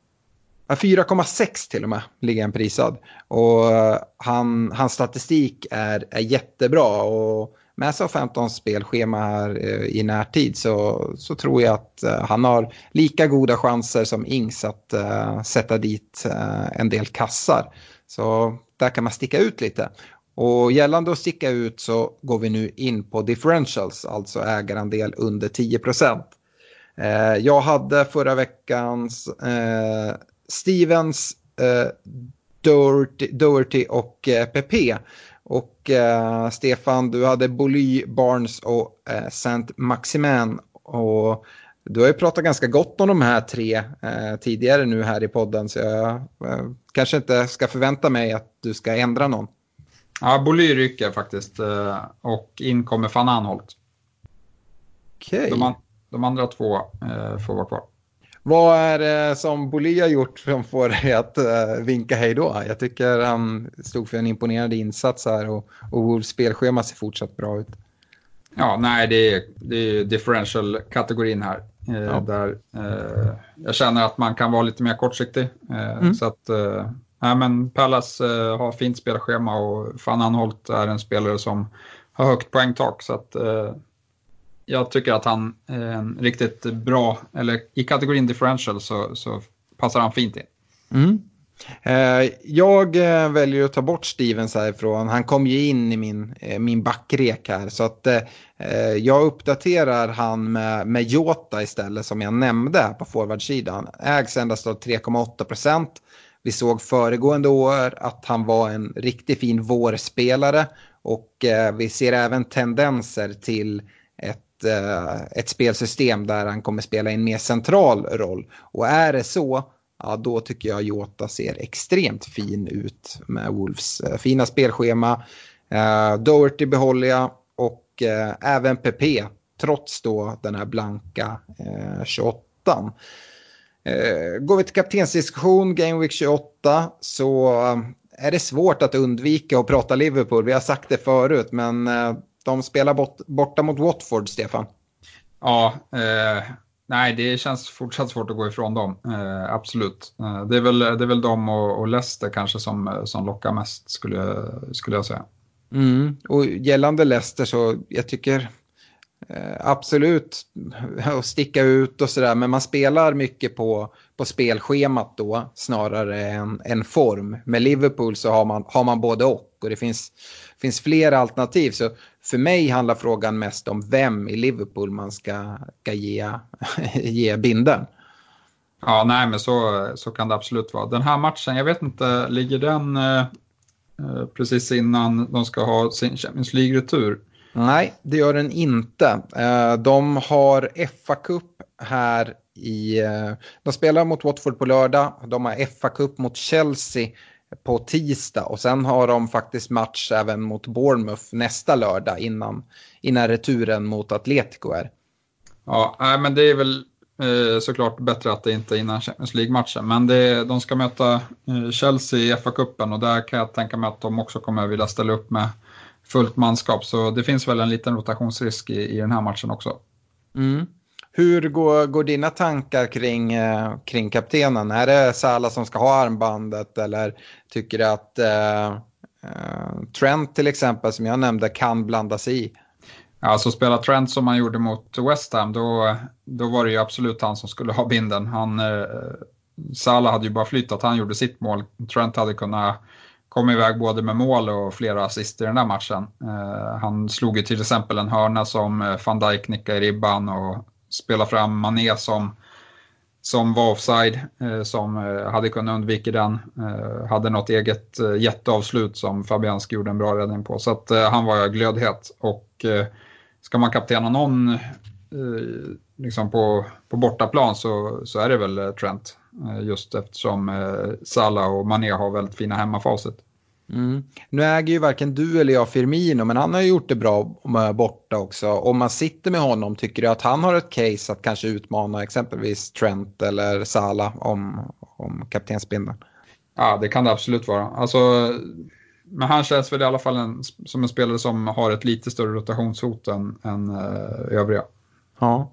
S3: 4,6 till och med ligger han prisad. Och eh, han, hans statistik är, är jättebra. Och med sig 15 spelschema här eh, i närtid så, så tror jag att eh, han har lika goda chanser som Ings att uh, sätta dit uh, en del kassar. Så där kan man sticka ut lite. Och gällande att sticka ut så går vi nu in på differentials, alltså ägarandel under 10 procent. Jag hade förra veckans Stevens, Doherty, Doherty och Pepe och eh, Stefan, du hade Boly, Barnes och eh, Saint Maximin. Och du har ju pratat ganska gott om de här tre eh, tidigare nu här i podden. Så jag eh, kanske inte ska förvänta mig att du ska ändra någon.
S4: Ja, Boly rycker faktiskt. Eh, och in kommer van Anholt.
S3: Okej. Okay.
S4: De, de, andra två eh, får vara kvar.
S3: Vad är det som Bolí har gjort som får dig att uh, vinka hej då? Jag tycker han stod för en imponerande insats här och, och spelschema ser fortsatt bra ut.
S4: Ja, nej, det är, det är differential-kategorin här. Eh, ja. Där eh, jag känner att man kan vara lite mer kortsiktig. Eh, mm. Så att, eh, nej, men Pallas eh, har fint spelschema och Fan Anholt är en spelare som har högt poängtak. Så att, eh, jag tycker att han är en riktigt bra, eller i kategorin differential så, så passar han fint in.
S3: Mm. Eh, jag eh, väljer att ta bort Stevens härifrån. Han kom ju in i min, eh, min backrek här. Så att eh, eh, jag uppdaterar han med, med Jota istället som jag nämnde på forwardsidan. Ägs endast av 3,8 procent. Vi såg föregående år att han var en riktigt fin vårspelare och eh, vi ser även tendenser till ett, Eh, ett spelsystem där han kommer spela en mer central roll. Och är det så, ja då tycker jag Jota ser extremt fin ut med Wolves eh, fina spelschema. Eh, Doherty behåller jag och eh, även PP trots då den här blanka eh, 28. Eh, går vi till kaptensdiskussion, Game Week 28, så eh, är det svårt att undvika att prata Liverpool. Vi har sagt det förut, men eh, de spelar bort, borta mot Watford, Stefan.
S4: Ja, eh, nej, det känns fortsatt svårt att gå ifrån dem. Eh, absolut. Eh, det, är väl, det är väl de och, och Leicester kanske som, som lockar mest, skulle, skulle jag säga.
S3: Mm. Och gällande Leicester så jag tycker Eh, absolut att sticka ut och sådär, men man spelar mycket på, på spelschemat då snarare än, än form. Med Liverpool så har man, har man både och och det finns, finns flera alternativ. Så för mig handlar frågan mest om vem i Liverpool man ska, ska ge, ge binden.
S4: Ja, nej men så, så kan det absolut vara. Den här matchen, jag vet inte, ligger den eh, eh precis innan de ska ha sin Champions League-retur?
S3: Nej, det gör den inte. Eh, de har FA-cup här i... Eh, de spelar mot Watford på lördag. De har FA-cup mot Chelsea på tisdag och sen har de faktiskt match även mot Bournemouth nästa lördag innan, innan returen mot Atletico är.
S4: Ja, men det är väl eh, såklart bättre att det inte är innan Champions League-matchen. Men det, de ska möta Chelsea i FA-cupen och där kan jag tänka mig att de också kommer vilja ställa upp med fullt manskap. Så det finns väl en liten rotationsrisk i, i den här matchen också.
S3: Mm. Hur går, går dina tankar kring, eh, kring kaptenen? Är det Salah som ska ha armbandet eller tycker du att eh, eh Trent till exempel som jag nämnde kan blanda sig i?
S4: Alltså spela Trent som han gjorde mot West Ham, då, då var det ju absolut han som skulle ha binden. Han, eh, Salah hade ju bara flyttat, han gjorde sitt mål. Trent hade kunnat komma iväg både med mål och flera assist i den där matchen. Eh, han slog ju till exempel en hörna som eh, van Dijk nickade i ribban och spela fram Mané som, som var offside, eh, som eh, hade kunnat undvika den. Eh, hade något eget jätteavslut som Fabianski gjorde en bra räddning på. Så att han var glödhet. Och ska man kaptena någon liksom på, på bortaplan så, så är det väl Trent. Just eftersom eh, Salah och Mané har väldigt fina hemmafacit.
S3: Mm. Nu äger ju varken du eller jag Firmino, men han har gjort det bra borta också. Om man sitter med honom, tycker du att han har ett case att kanske utmana exempelvis Trent eller Salah om, om kaptensbindeln?
S4: Ja, det kan det absolut vara. Alltså, men han känns väl i alla fall en, som en spelare som har ett lite större rotationshot än, än uh, övriga.
S3: Ja.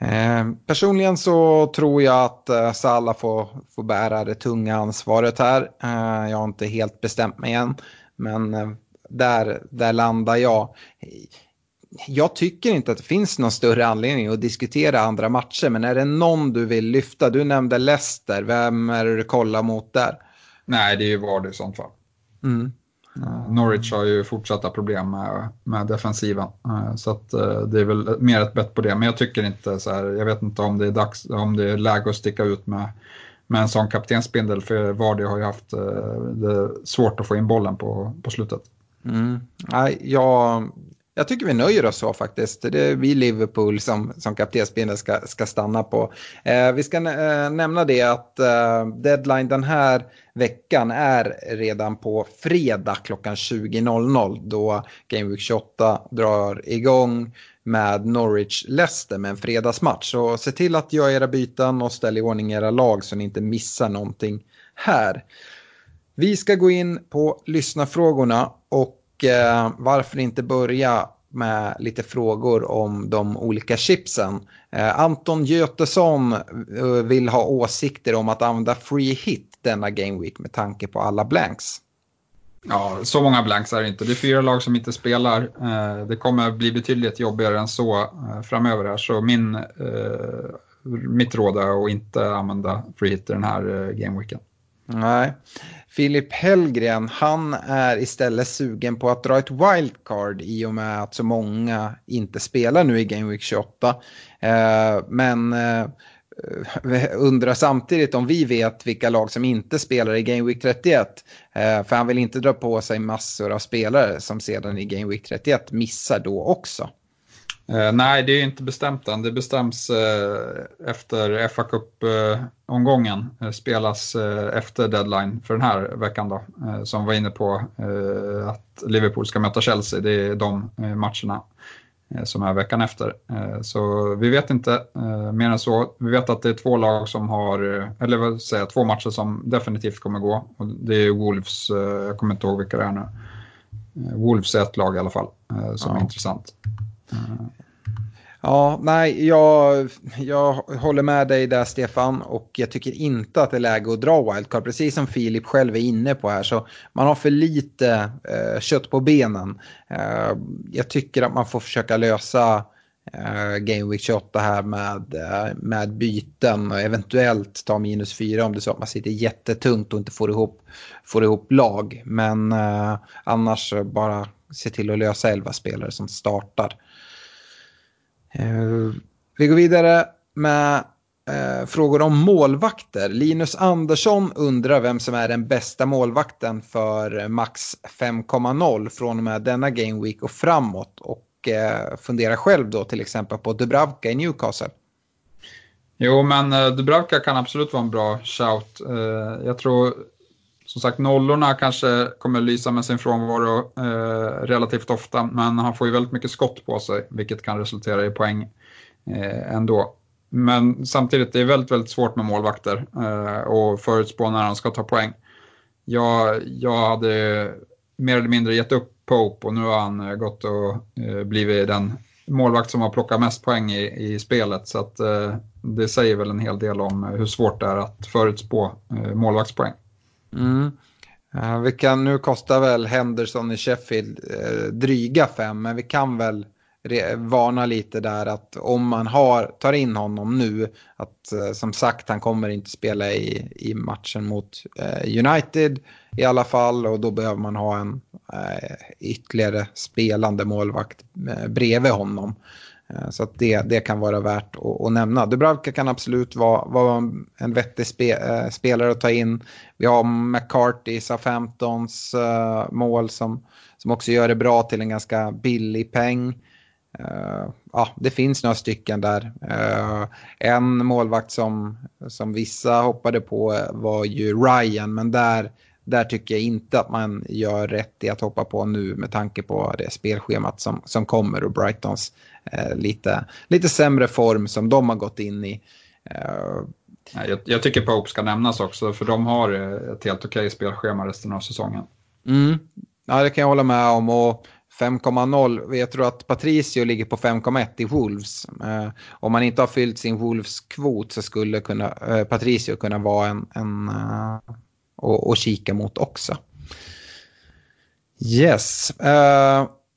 S3: Eh, personligen så tror jag att eh, Salah får, får bära det tunga ansvaret här. Eh, jag har inte helt bestämt mig än, men där, där landar jag. Jag tycker inte att det finns någon större anledning att diskutera andra matcher, men är det någon du vill lyfta? Du nämnde Leicester, vem är det du kollar mot där?
S4: Nej, det är ju Vardy i sånt fall. Mm. Norwich har ju fortsatta problem med, med defensiven. Eh, så att eh, det är väl mer ett bett på det. Men jag tycker inte så här, jag vet inte om det är dags, om det är läge att sticka ut med, med en sån kaptensbindel. För Vardy har ju haft eh, det svårt att få in bollen på, på slutet.
S3: Mm. Nej, jag, jag tycker vi nöjer oss så faktiskt. Det är vi Liverpool som, som kaptensbindeln ska, ska stanna på. Eh, vi ska eh, nämna det att eh, deadline den här veckan är redan på fredag klockan 20.00 då Game Week 28 drar igång med Norwich-Leicester med en fredagsmatch. Så se till att göra era byten och ställa i ordning era lag så ni inte missar någonting här. Vi ska gå in på lyssnarfrågorna och eh, varför inte börja med lite frågor om de olika chipsen. Eh, Anton Götesson eh, vill ha åsikter om att använda free hit denna Game Week med tanke på alla blanks.
S4: Ja, så många blanks är det inte. Det är fyra lag som inte spelar. Eh, det kommer bli betydligt jobbigare än så eh, framöver här. Så min, eh, mitt råd är att inte använda free hit den här gameweeken.
S3: Nej. Filip Hellgren, han är istället sugen på att dra ett wildcard i och med att så många inte spelar nu i Game Week 28. Eh, men eh, eh, undrar samtidigt om vi vet vilka lag som inte spelar i Game Week 31. För han vill inte dra på sig massor av spelare som sedan i Game Week 31 missar då också.
S4: Eh, nej, det är inte bestämt än. Det bestäms eh, efter fa Cup-omgången. Eh, spelas eh, efter deadline för den här veckan då. Eh, som var inne på eh, att Liverpool ska möta Chelsea. Det är de matcherna som är veckan efter. Så vi vet inte mer än så. Vi vet att det är två lag som har, eller vad säger två matcher som definitivt kommer gå. Och det är Wolves, jag kommer inte ihåg vilka det är nu. Wolves är ett lag i alla fall som ja. är intressant.
S3: Ja, nej, jag, jag håller med dig där Stefan och jag tycker inte att det är läge att dra wildcard. Precis som Filip själv är inne på här så man har för lite eh, kött på benen. Eh, jag tycker att man får försöka lösa eh, Game Week 28 här med, eh, med byten och eventuellt ta minus 4 om det är så att man sitter jättetungt och inte får ihop, får ihop lag. Men eh, annars bara se till att lösa 11 spelare som startar. Eh, vi går vidare med eh, frågor om målvakter. Linus Andersson undrar vem som är den bästa målvakten för eh, max 5,0 från och med denna Game Week och framåt. Och funderar själv då till exempel på Dubravka i Newcastle.
S4: Jo, men Dubravka kan absolut vara en bra shout. Jag tror som sagt nollorna kanske kommer lysa med sin frånvaro eh, relativt ofta, men han får ju väldigt mycket skott på sig, vilket kan resultera i poäng eh, ändå. Men samtidigt, det är väldigt, väldigt svårt med målvakter eh, och förutspå när han ska ta poäng. Jag, jag hade mer eller mindre gett upp Pope och nu har han eh, gått och blivit den målvakt som har plockat mest poäng i, i spelet. Så att, eh, det säger väl en hel del om hur svårt det är att förutspå eh, målvaktspoäng.
S3: Mm. Uh, vi kan, nu kostar väl Henderson i Sheffield uh, dryga fem, men vi kan väl varna lite där att om man har, tar in honom nu, att uh, som sagt han kommer inte spela i, i matchen mot United i alla fall och då behöver man ha en ytterligare spelande målvakt bredvid honom. Eh, så att det, det kan vara värt att, att nämna. Dubravka kan absolut vara, vara en vettig spe, äh, spelare att ta in. Vi har McCarthy, Southamptons äh, mål som, som också gör det bra till en ganska billig peng. Uh, ja, det finns några stycken där. Uh, en målvakt som, som vissa hoppade på var ju Ryan, men där, där tycker jag inte att man gör rätt i att hoppa på nu med tanke på det spelschemat som, som kommer och Brightons lite, lite sämre form som de har gått in i.
S4: Eh, jag, jag, tycker Pope ska nämnas också för de har eh, ett helt okej spelschema resten av säsongen.
S3: Mm. Ja, det kan jag hålla med om. Och 5,0. Jag tror att Patricio ligger på 5,1 i Wolves. Eh, om man inte har fyllt sin Wolves-kvot så skulle kunna, eh, Patricio kunna vara en, en uh, och, och kika mot också. Yes.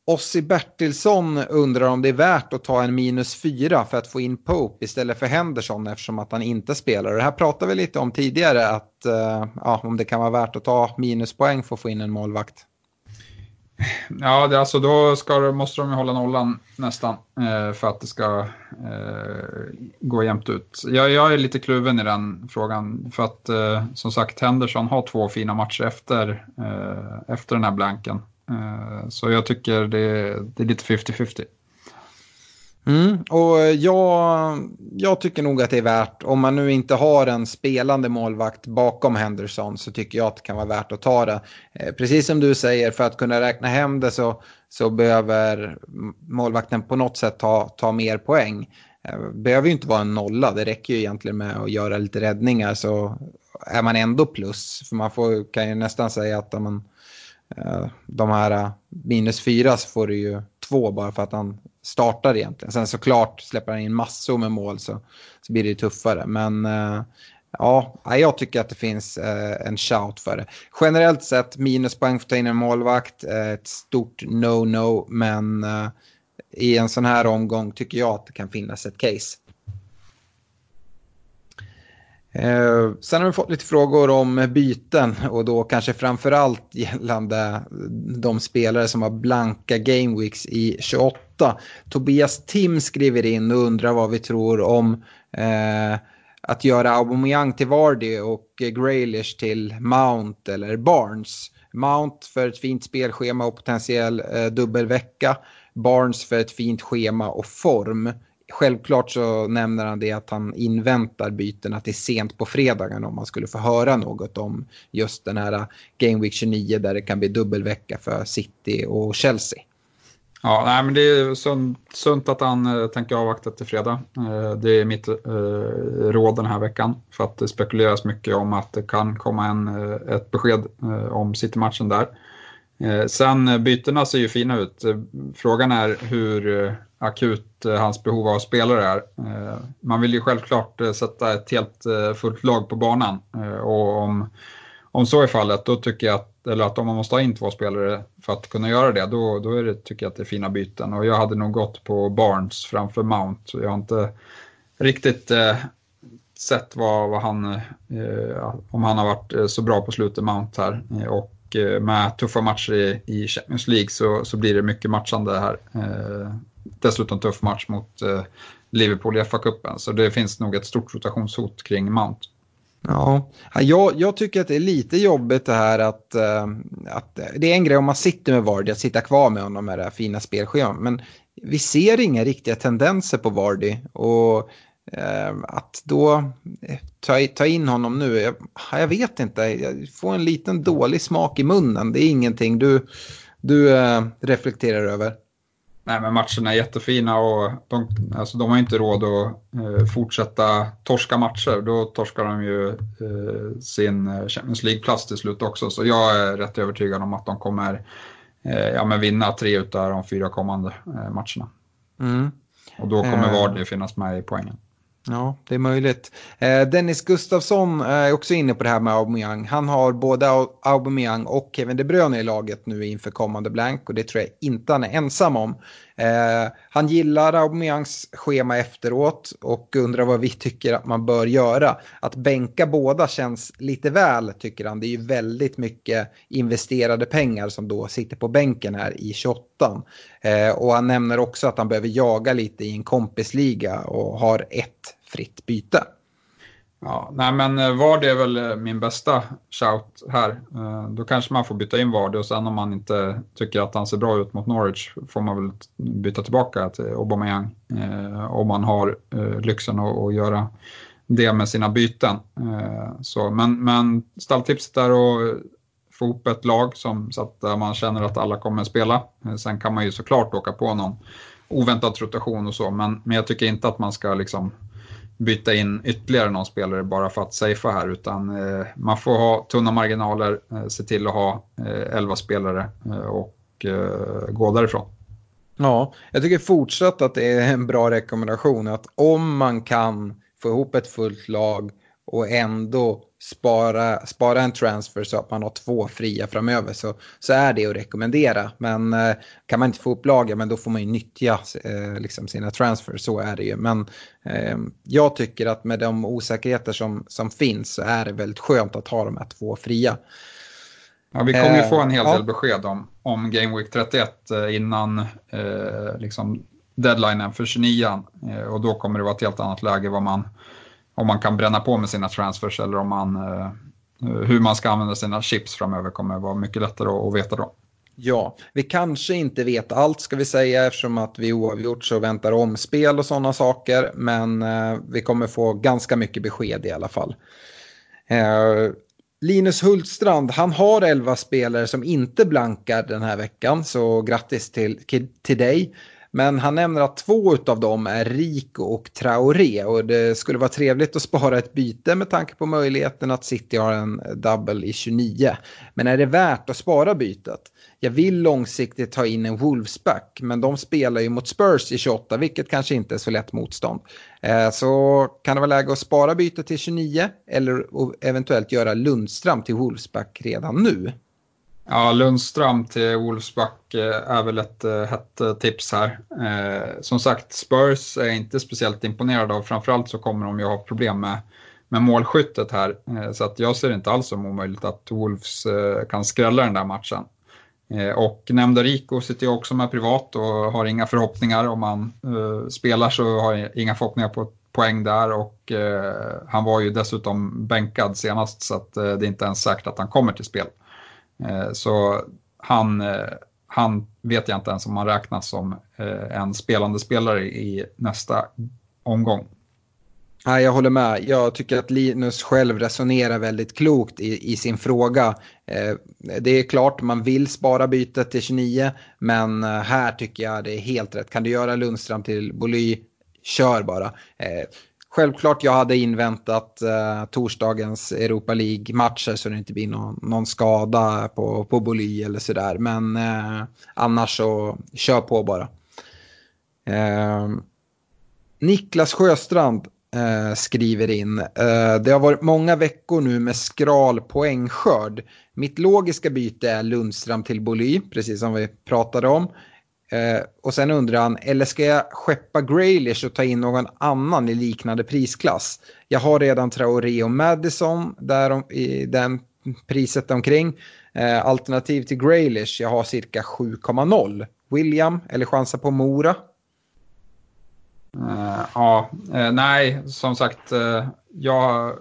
S3: Ossi Bertilsson undrar om det är värt att ta en minus fyra för att få in Pope istället för Henderson eftersom att han inte spelar. Det här pratade vi lite om tidigare, att uh, ja, om det kan vara värt att ta minuspoäng för att få in en målvakt.
S4: Ja, det, alltså då ska, måste de ju hålla nollan nästan eh, för att det ska eh, gå jämnt ut. Jag, jag, är lite kluven i den frågan för att eh, som sagt Henderson har två fina matcher efter, eh, efter den här blanken. Eh, så jag tycker det, det är lite 50-50.
S3: Mm, och eh, jag, jag tycker nog att det är värt, om man nu inte har en spelande målvakt bakom Henderson så tycker jag att det kan vara värt att ta det. Eh, precis som du säger, för att kunna räkna hem det så, så behöver målvakten på något sätt ta, ta mer poäng. Det behöver ju inte vara en nolla, det räcker ju egentligen med att göra lite räddningar så är man ändå plus. För man får, kan ju nästan säga att man, Eh, de här eh, minus fyra så får du ju två bara för att han startar egentligen. Sen såklart släpper han in massor med mål så, så blir det ju tuffare. Men eh, ja, jag tycker att det finns en shout för det. Generellt sett minuspoäng för att ta in en målvakt, ett stort no-no. Men i en sån här omgång tycker jag att det kan finnas ett case. Eh, sen har vi fått lite frågor om byten och då kanske framförallt gällande de spelare som har blanka gameweeks i 28. Tobias Tim skriver in och undrar vad vi tror om eh, att göra Aubameyang till Vardy och Graylish till Mount eller Barnes. Mount för ett fint spelschema och potentiell eh, dubbelvecka. Barnes för ett fint schema och form. Självklart så nämner han det att han inväntar bytena till sent på fredagen om man skulle få höra något om just den här Game Week 29 där det kan bli dubbelvecka för City och Chelsea.
S4: Ja, nej, men det är sunt, sunt att han eh, tänker avvakta till fredag. Eh, det är mitt eh, råd den här veckan. För att det spekuleras mycket om att det kan komma en, ett besked om City-matchen där. Eh, sen eh, bytena ser ju fina ut. Eh, frågan är hur akut hans behov av spelare är. Man vill ju självklart sätta ett helt fullt lag på banan. Och om, om så är fallet, då tycker jag att eller att om man måste ha in två spelare för att kunna göra det, då, då är det, tycker jag att det är fina byten. Och jag hade nog gått på Barnes framför Mount. Jag har inte riktigt eh, sett vad, vad han, eh, om han har varit så bra på slutet, Mount här. Och och med tuffa matcher i, i Champions League så, så blir det mycket matchande här. Eh, dessutom tuff match mot eh, Liverpool i FA-cupen, så det finns nog ett stort rotationshot kring Mount.
S3: Ja, jag, jag, tycker att det är lite jobbigt det här att, eh, att det är en grej om man sitter med Vardy att sitta kvar med honom med det här fina spelschemat. Men vi ser inga riktiga tendenser på Vardy och att då eh, ta, ta in honom nu, jag, jag, vet inte, jag får en liten dålig smak i munnen. Det är ingenting du, du äh, reflekterar över.
S4: Nej, men matcherna är jättefina och de, alltså, de har inte råd att eh, fortsätta torska matcher. Då torskar de ju eh, sin eh, Champions League-plats till slut också. Så jag är rätt övertygad om att de kommer eh, ja, men vinna tre av de fyra kommande eh, matcherna. Mm. Och då kommer eh. Finnas med i poängen.
S3: Ja, det är möjligt. Eh, Dennis Gustafsson eh, är också inne på det här med Aubameyang. Han har både Aubameyang och Kevin De Bruyne i laget nu inför kommande blank och det tror jag inte han är ensam om. Eh, han gillar Aubameyangs schema efteråt och undrar vad vi tycker att man bör göra. Att bänka båda känns lite väl tycker han. Det är ju väldigt mycket investerade pengar som då sitter på bänken här i 28. Eh, och han nämner också att han behöver jaga lite i en kompisliga och har ett fritt byte.
S4: Ja, nej men Vardy Vard är väl eh, min bästa shout här. Eh, då kanske man får byta in Vard och sen om man inte tycker att han ser bra ut mot Norwich får man väl byta tillbaka till Aubameyang. Om man har lyxen att göra det med sina byten. Så, men, men stalltipset är att få ihop ett lag som, så att man känner att alla kommer spela. Sen kan man ju såklart åka på någon oväntad rotation och så, men, men jag tycker inte att man ska liksom byta in ytterligare någon spelare bara för att safea här utan eh, man får ha tunna marginaler, eh, se till att ha eh, 11 spelare eh, och eh, gå därifrån.
S3: Ja, jag tycker fortsatt att det är en bra rekommendation att om man kan få ihop ett fullt lag och ändå spara, spara en transfer så att man har två fria framöver så, så är det att rekommendera. Men eh, kan man inte få upp lagen, men då får man ju nyttja eh, liksom sina transfers, så är det ju. Men eh, jag tycker att med de osäkerheter som, som finns så är det väldigt skönt att ha de här två fria.
S4: Ja, vi kommer ju få en hel del ja. besked om, om Game Week 31 eh, innan eh, liksom deadlinen för 29 eh, och då kommer det vara ett helt annat läge vad man om man kan bränna på med sina transfers eller om man, eh, hur man ska använda sina chips framöver kommer vara mycket lättare att veta då.
S3: Ja, vi kanske inte vet allt ska vi säga eftersom att vi oavgjort så väntar omspel och sådana saker. Men eh, vi kommer få ganska mycket besked i alla fall. Eh, Linus Hultstrand, han har 11 spelare som inte blankar den här veckan, så grattis till, till dig. Men han nämner att två av dem är Rico och Traoré och det skulle vara trevligt att spara ett byte med tanke på möjligheten att City har en double i 29. Men är det värt att spara bytet? Jag vill långsiktigt ta in en Wolfsback, men de spelar ju mot Spurs i 28, vilket kanske inte är så lätt motstånd. Eh, så kan det vara läge att spara bytet till 29 eller eventuellt göra Lundström till Wolfsback redan nu.
S4: Ja, Lundström till Wolfsback eh, är väl ett eh, hett eh, tips här. som sagt, Spurs är inte speciellt imponerad av. Framförallt så kommer de ju ha problem med, med målskyttet här. så att jag ser det inte alls som omöjligt att Wolves kan skrälla den där matchen. och nämnda Rico sitter jag också med privat och har inga förhoppningar. Om han spelar så har jag inga förhoppningar på, poäng där och han var ju dessutom bänkad senast så att det är inte ens säkert att han kommer till spel. Eh, så han, eh, han vet jag inte ens om han räknas som eh, en spelande spelare i nästa omgång.
S3: Ja, jag håller med. Jag tycker att Linus själv resonerar väldigt klokt i, i sin fråga. Eh, det är klart man vill spara bytet till 29, men här tycker jag det är helt rätt. Kan du göra Lundström till Boly, kör bara. Eh, självklart jag hade inväntat eh, torsdagens Europa League-matcher så det inte blir någon, någon skada på, på Boly eller sådär. Men eh, annars så kör på bara. Eh, Niklas Sjöstrand eh, skriver in. Eh, det har varit många veckor nu med skral poängskörd. Mitt logiska byte är Lundström till Boly, precis som vi pratade om. Eh, och sen undrar han, eller ska jag skeppa Graylish och ta in någon annan i liknande prisklass? Jag har redan Traoré och Madison där om, i den priset omkring. Eh, alternativ till Graylish, jag har cirka 7,0. William, eller chansa på Mora?
S4: Eh, ja, uh, nej, som sagt, uh, jag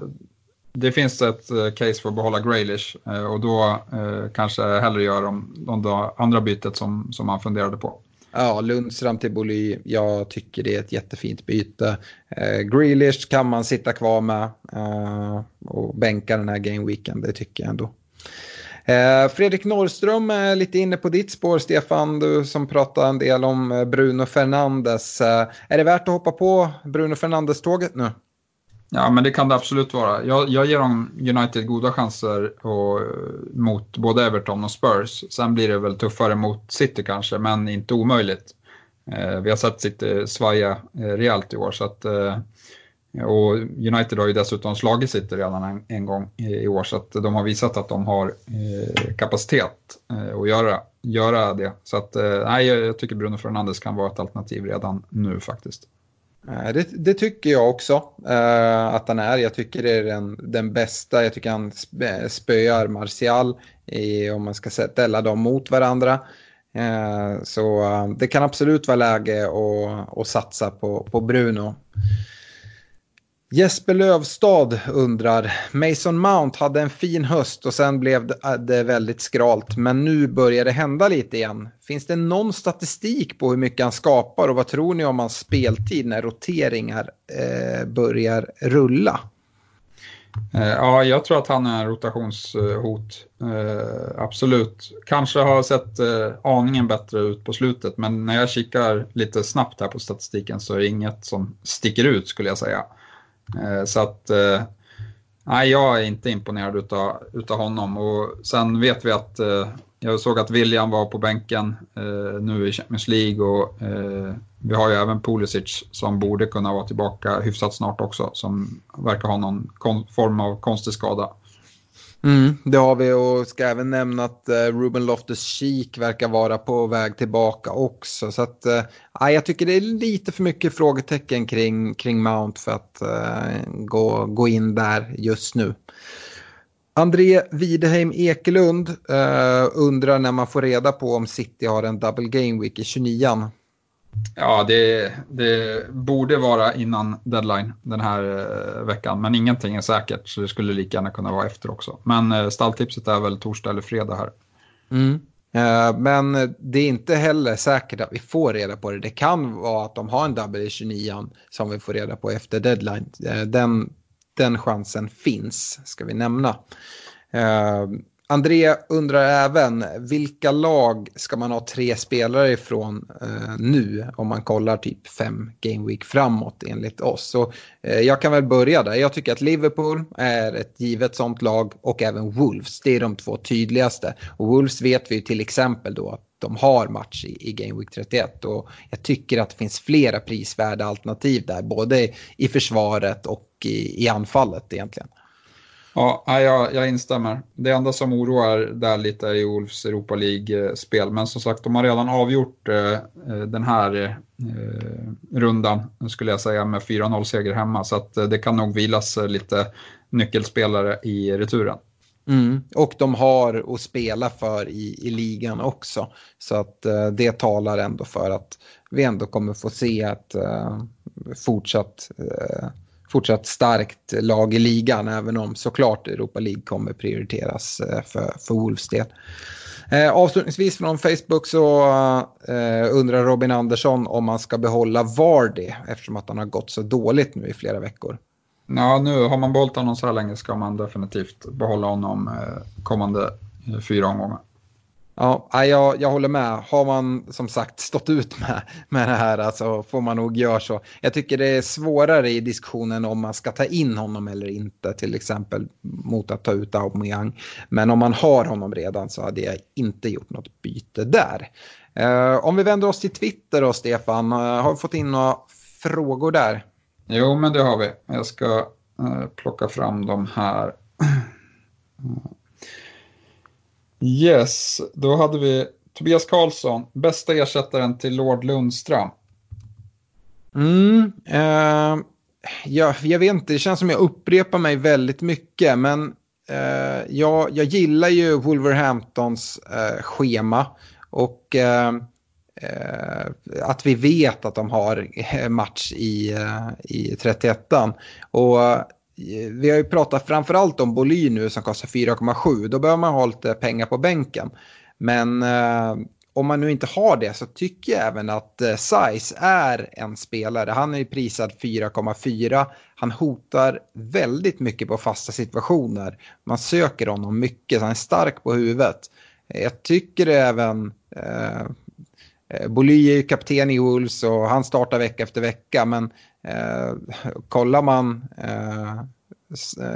S4: det finns ett eh, case för att behålla Graylish eh, och då eh, kanske hellre gör de, de andra bytet som, som man funderade på.
S3: Ja, Lundström till Boly, jag tycker det är ett jättefint byte. Eh, Grealish kan man sitta kvar med eh, och bänka den här gameweeken, det tycker jag ändå. Eh, Fredrik Norrström är lite inne på ditt spår, Stefan, du som pratar en del om Bruno Fernandes. Eh, är det värt att hoppa på Bruno Fernandes-tåget nu?
S4: Ja, men det kan det absolut vara. Jag, jag ger dem United goda chanser och, eh, mot både Everton och Spurs. Sen blir det väl tuffare mot City kanske, men inte omöjligt. Eh, vi har sett City svaja eh, rejält i år. Så att, eh, och United har ju dessutom slagit City redan en, en gång i, i, år, så att de har visat att de har eh, kapacitet eh, att göra, göra det. Så att, eh, nej, jag tycker Bruno Fernandes kan vara ett alternativ redan nu faktiskt.
S3: Eh, det, det, tycker jag också uh, att han är. Jag tycker det är den, den bästa. Jag tycker han spöar Martial i, om man ska ställa dem mot varandra. Uh, så uh, det kan absolut vara läge att, att satsa på, på Bruno. Jesper Lövstad undrar, Mason Mount hade en fin höst och sen blev äh, det väldigt skralt, men nu börjar det hända lite igen. Finns det någon statistik på hur mycket han skapar och vad tror ni om hans speltid när roteringar eh, börjar rulla?
S4: Eh, ja, jag tror att han är rotationshot. Eh, absolut. Kanske har sett eh, aningen bättre ut på slutet, men när jag kikar lite snabbt här på statistiken så är det inget som sticker ut skulle jag säga. Eh, så att eh, nej, jag är inte imponerad utav, utav honom och sen vet vi att eh, jag såg att William var på bänken nu i Champions League och vi har ju även Pulisic som borde kunna vara tillbaka hyfsat snart också som verkar ha någon form av konstig skada.
S3: Mm, det har vi och ska även nämna att eh, Ruben Loftus-Cheek verkar vara på väg tillbaka också. Så att, uh, jag tycker det är lite för mycket frågetecken kring, kring Mount för att uh, gå, gå in där just nu. André Wideheim Ekelund uh, undrar när man får reda på om City har en double game week i 29
S4: Ja, det, det, borde vara innan deadline den här eh, veckan, men ingenting är säkert så det skulle lika gärna kunna vara efter också. Men eh, stalltipset är väl torsdag eller fredag här.
S3: Mm. Eh, men det är inte heller säkert att vi får reda på det. Det kan vara att de har en double i 29 som vi får reda på efter deadline. Eh, den, den chansen finns, ska vi nämna. Eh, André undrar även vilka lag ska man ha tre spelare ifrån eh, nu om man kollar typ fem game week framåt enligt oss. Så eh, jag kan väl börja där. Jag tycker att Liverpool är ett givet sånt lag och även Wolves. Det är de två tydligaste. Och Wolves vet vi till exempel då att de har match i, i Game Week 31 och jag tycker att det finns flera prisvärda alternativ där, både i försvaret och i, i anfallet egentligen.
S4: Ja, jag, jag instämmer. Det enda som oroar där lite är Wolves Europa League-spel. Men som sagt, de har redan avgjort eh, eh den här eh, rundan, skulle jag säga, med 4-0-seger hemma. Så att, eh, det kan nog vilas eh, lite nyckelspelare i returen.
S3: Mm. Och de har att spela för i, i ligan också. Så att eh, det talar ändå för att vi ändå kommer få se att eh, fortsatt, eh, fortsatt starkt lag i ligan även om såklart Europa League kommer prioriteras eh, för, för Wolves del. Eh, avslutningsvis från Facebook så eh, undrar Robin Andersson om man ska behålla Vardy eftersom att han har gått så dåligt nu i flera veckor.
S4: Ja, nu har man behållit honom så här länge ska man definitivt behålla honom eh, kommande eh, fyra omgångar.
S3: Ja, jag, jag håller med. Har man som sagt stått ut med, med det här så alltså, får man nog göra så. Jag tycker det är svårare i diskussionen om man ska ta in honom eller inte, till exempel mot att ta ut Aubameyang. Men om man har honom redan så hade jag inte gjort något byte där. Eh, om vi vänder oss till Twitter då, Stefan, eh, har vi fått in några frågor där?
S4: Jo, men det har vi. Jag ska eh, plocka fram dem här. Yes, då hade vi Tobias Karlsson, bästa ersättaren till Lord Lundström.
S3: Mm, eh, jag, jag vet inte, det känns som jag upprepar mig väldigt mycket, men eh, jag, jag gillar ju Wolverhamptons eh, schema och eh, eh, att vi vet att de har eh, match i, eh, i 31an. Och Eh, vi har ju pratat framförallt om Boly nu som kostar 4,7. Då behöver man ha lite pengar på bänken. Men eh, om man nu inte har det så tycker jag även att eh, Size är en spelare. Han är ju prisad 4,4. Han hotar väldigt mycket på fasta situationer. Man söker honom mycket, så han är stark på huvudet. Jag tycker även... Eh, eh Boly är ju kapten i Wolves och han startar vecka efter vecka. Men Eh, kollar man eh,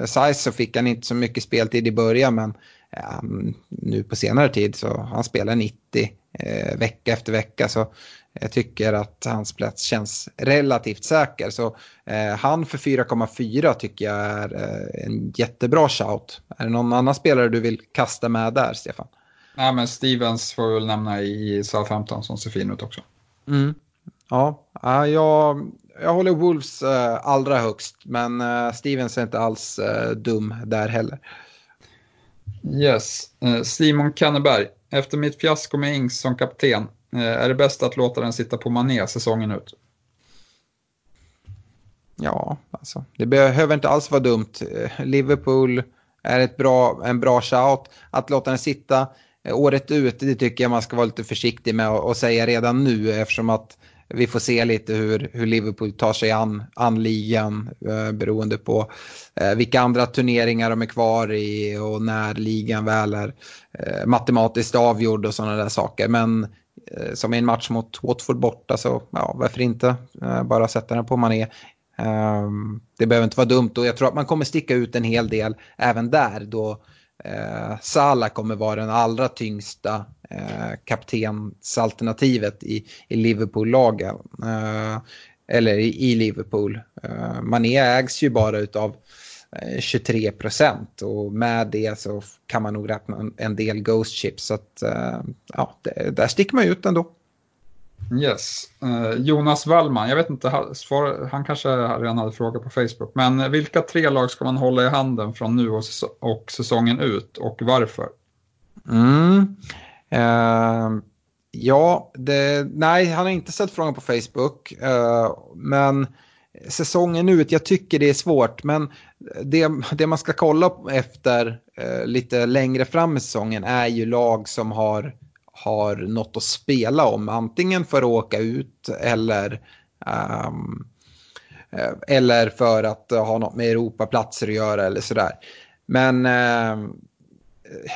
S3: Size så fick han inte så mycket speltid i början men eh, nu på senare tid så han spelar 90 eh, vecka efter vecka så jag tycker att hans plats känns relativt säker. Så eh, han för 4,4 tycker jag är eh, en jättebra shout. Är det någon annan spelare du vill kasta med där, Stefan?
S4: Nej, men Stevens får vi väl nämna i Southampton som ser fin ut också.
S3: Mm. Ja, jag, jag håller Wolves uh, allra högst, men uh, Stevens är inte alls uh, dum där heller.
S4: Yes, Simon Kanneberg. Efter mitt fiasko med Ings som kapten, är det bäst att låta den sitta på mané säsongen ut?
S3: Ja, alltså, det behöver inte alls vara dumt. Liverpool är ett bra, en bra shout. Att låta den sitta året ut, det tycker jag man ska vara lite försiktig med att säga redan nu eftersom att vi får se lite hur, hur Liverpool tar sig an, an ligan eh, beroende på eh, vilka andra turneringar de är kvar i och när ligan väl är eh, matematiskt avgjord och sådana där saker. Men eh, som i en match mot Watford borta så ja, varför inte eh, bara sätta den på mané. Ehm, det behöver inte vara dumt och jag tror att man kommer sticka ut en hel del även där då eh, Salah kommer vara den allra tyngsta eh, kaptensalternativet i, i Liverpool-lagen. Eh, eller i, i Liverpool. Eh, Mané ägs ju bara utav eh, 23 procent och med det så kan man nog räkna en del Ghost Chips. Så att, eh, ja, det, där sticker man ut ändå.
S4: Yes. Eh, Jonas Wallman, jag vet inte, han kanske redan hade frågat på Facebook, men vilka tre lag ska man hålla i handen från nu och, säsongen ut och varför?
S3: Mm. Uh, ja, det, nej, han har inte sett frågan på Facebook, uh, men säsongen ut, jag tycker det är svårt, men det, det man ska kolla efter lite längre fram i säsongen är ju lag som har har något att spela om. Antingen för att åka ut eller, um, eller för att ha något med Europaplatser att göra eller sådär. Men uh,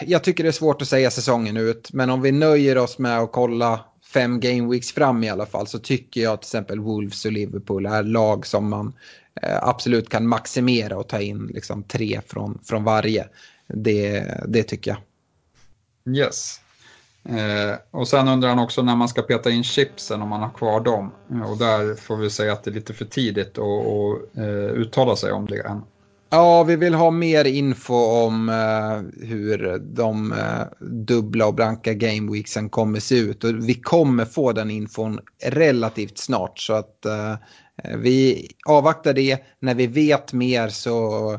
S3: jag tycker det är svårt att säga säsongen ut. Men om vi nöjer oss med att kolla fem game weeks fram i alla fall så tycker jag till exempel Wolves och Liverpool är lag som man uh, absolut kan maximera och ta in liksom tre från, från varje. Det, det tycker jag.
S4: Yes. Eh, och sen undrar han också när man ska peta in chipsen, om man har kvar dem. Eh, och där får vi säga att det är lite för tidigt att eh, uttala sig om det än.
S3: Ja, vi vill ha mer info om eh, hur de eh, dubbla och blanka gameweeksen kommer se ut. Och vi kommer få den infon relativt snart. Så att eh, vi avvaktar det. När vi vet mer så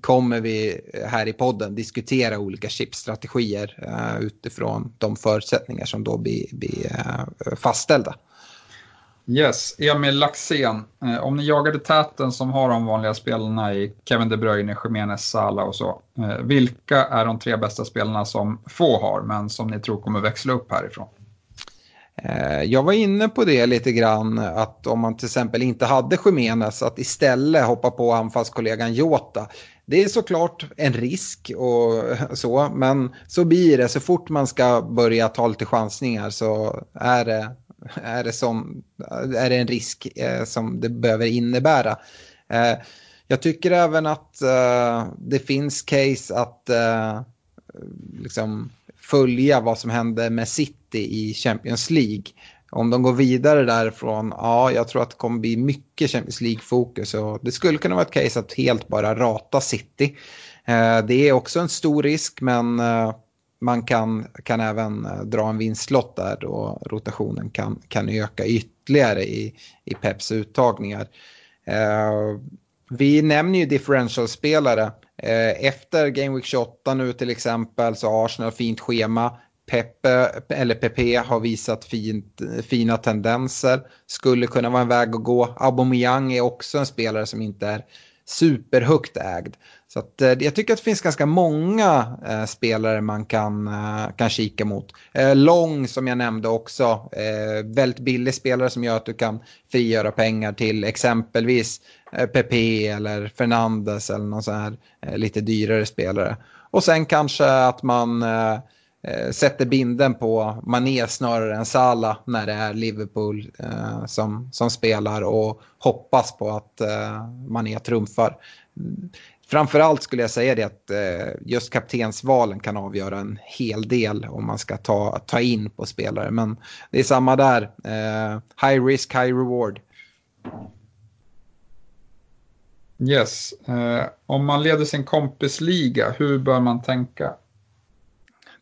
S3: kommer vi här i podden diskutera olika chipstrategier uh, utifrån de förutsättningar som då blir, blir uh, fastställda.
S4: Yes, Emil Laxén. Eh, om ni jagade täten som har de vanliga spelarna i Kevin De Bruyne, Jiménez, Salah och så. Eh, vilka är de tre bästa spelarna som få har, men som ni tror kommer växla upp härifrån?
S3: Eh, jag var inne på det lite grann att om man till exempel inte hade Jiménez att istället hoppa på anfallskollegan Jota. Det är såklart en risk och så, men så blir det. Så fort man ska börja ta lite chansningar så är det, är det, som, är det en risk eh, som det behöver innebära. Eh, jag tycker även att eh, det finns case att eh, liksom följa vad som händer med City i Champions League. Om de går vidare därifrån, ja, jag tror att det kommer bli mycket Champions League-fokus. Och det skulle kunna vara ett case att helt bara rata City. Eh, det är också en stor risk, men eh, man kan, kan även eh, dra en vinstlott där då rotationen kan, kan öka ytterligare i, i Peps uttagningar. Vi nämner ju differential-spelare. Efter Game Week 28 nu till exempel så har Arsenal fint schema. Pepe, eller Pepe har visat fint, fina tendenser. Skulle kunna vara en väg att gå. Aubameyang är också en spelare som inte är superhögt ägd. Så att, eh, jag tycker att det finns ganska många eh, spelare man kan, eh, kan kika mot. Eh, Long som jag nämnde också, eh, väldigt billig spelare som gör att du kan frigöra pengar till exempelvis eh, Pepe eller Fernandes eller någon sån här eh, lite dyrare spelare. Och sen kanske att man eh, Eh, sätter binden på Mané snarare än Salah när det är Liverpool eh, som, som spelar och hoppas på att eh, Mané trumfar framförallt skulle jag säga det att eh, just kaptensvalen kan avgöra en hel del om man ska ta, ta in på spelare. Men det är samma där. Eh, high risk, high reward.
S4: Yes. Eh, om man leder sin kompisliga, hur bör man tänka?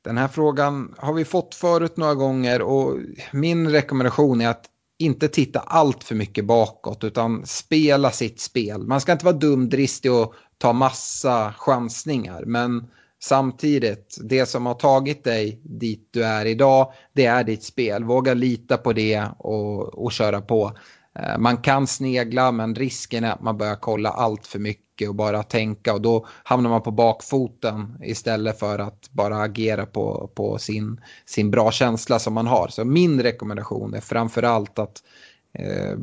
S3: Den här frågan har vi fått förut några gånger och min rekommendation är att inte titta allt för mycket bakåt utan spela sitt spel. Man ska inte vara dumdristig och ta massa chansningar. Men samtidigt, det som har tagit dig dit du är idag, det är ditt spel. Våga lita på det och, och köra på. Eh, man kan snegla men risken är att man börjar kolla allt för mycket och bara tänka och då hamnar man på bakfoten istället för att bara agera på, på sin, sin bra känsla som man har. Så min rekommendation är framförallt att eh,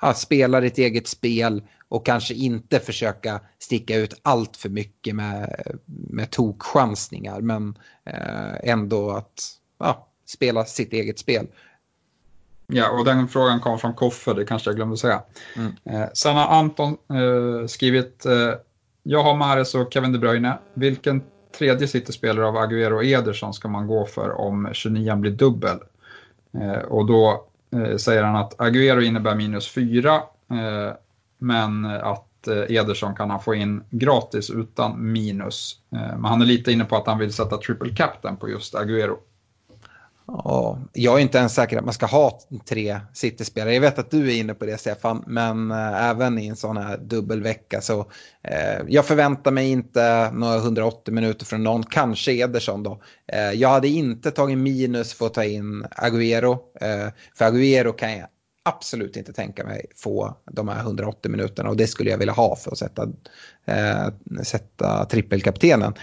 S3: ja, spela ditt eget spel och kanske inte försöka sticka ut allt för mycket med, med tokchansningar men eh, ändå att ja, spela sitt eget spel.
S4: Ja, och den frågan kom från Koffe, det kanske jag glömde säga. Mm. Eh, sen har Anton eh, skrivit, eh, jag har Mares och Kevin De Bruyne. Vilken tredje City-spelare av Aguero och Ederson ska man gå för om 29 blir dubbel? Eh, och då eh, säger han att Aguero innebär minus 4, eh, men att Ederson kan han få in gratis utan minus. Men han är lite inne på att han vill sätta triple captain på just Aguero.
S3: Ja, jag är inte ens säker att man ska ha tre City-spelare. Jag vet att du är inne på det Stefan, men eh, även i en sån här dubbelvecka så eh, jag förväntar mig inte några 180 minuter från någon, kanske Ederson då. Eh, jag hade inte tagit minus för att ta in Agüero, eh, för Agüero kan jag absolut inte tänka mig få de här 180 minuterna och det skulle jag vilja ha för att sätta, eh, sätta trippelkaptenen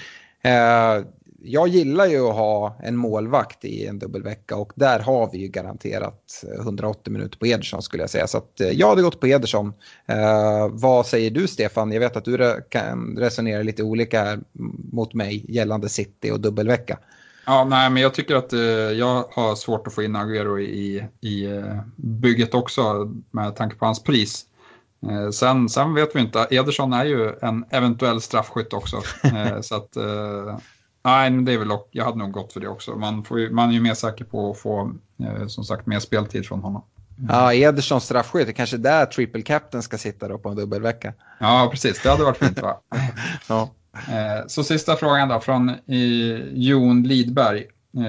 S3: jag gillar ju att ha en målvakt i en dubbelvecka och där har vi ju garanterat eh, 180 minuter på Ederson skulle jag säga. Så att, eh, jag hade gått på Ederson. Eh, vad säger du Stefan? Jag vet att du kan resonera lite olika här mot mig gällande City och dubbelvecka.
S4: Ja, nej, men jag tycker att eh, jag har svårt att få in Agüero i, i eh, bygget också med tanke på hans pris. Eh, sen, sen vet vi inte, Ederson är ju en eventuell straffskytt också. Eh, så att, eh, Nej, men det är väl, jag hade nog gått för det också. Man, får, man är ju mer säker på att få eh, som sagt mer speltid från honom.
S3: Ja, Ederson straffskytt, det kanske där triple captain ska sitta då på en dubbelvecka.
S4: Ja, precis, det hade varit fint va? ja. Eh, så sista frågan då från eh, Jon Lidberg.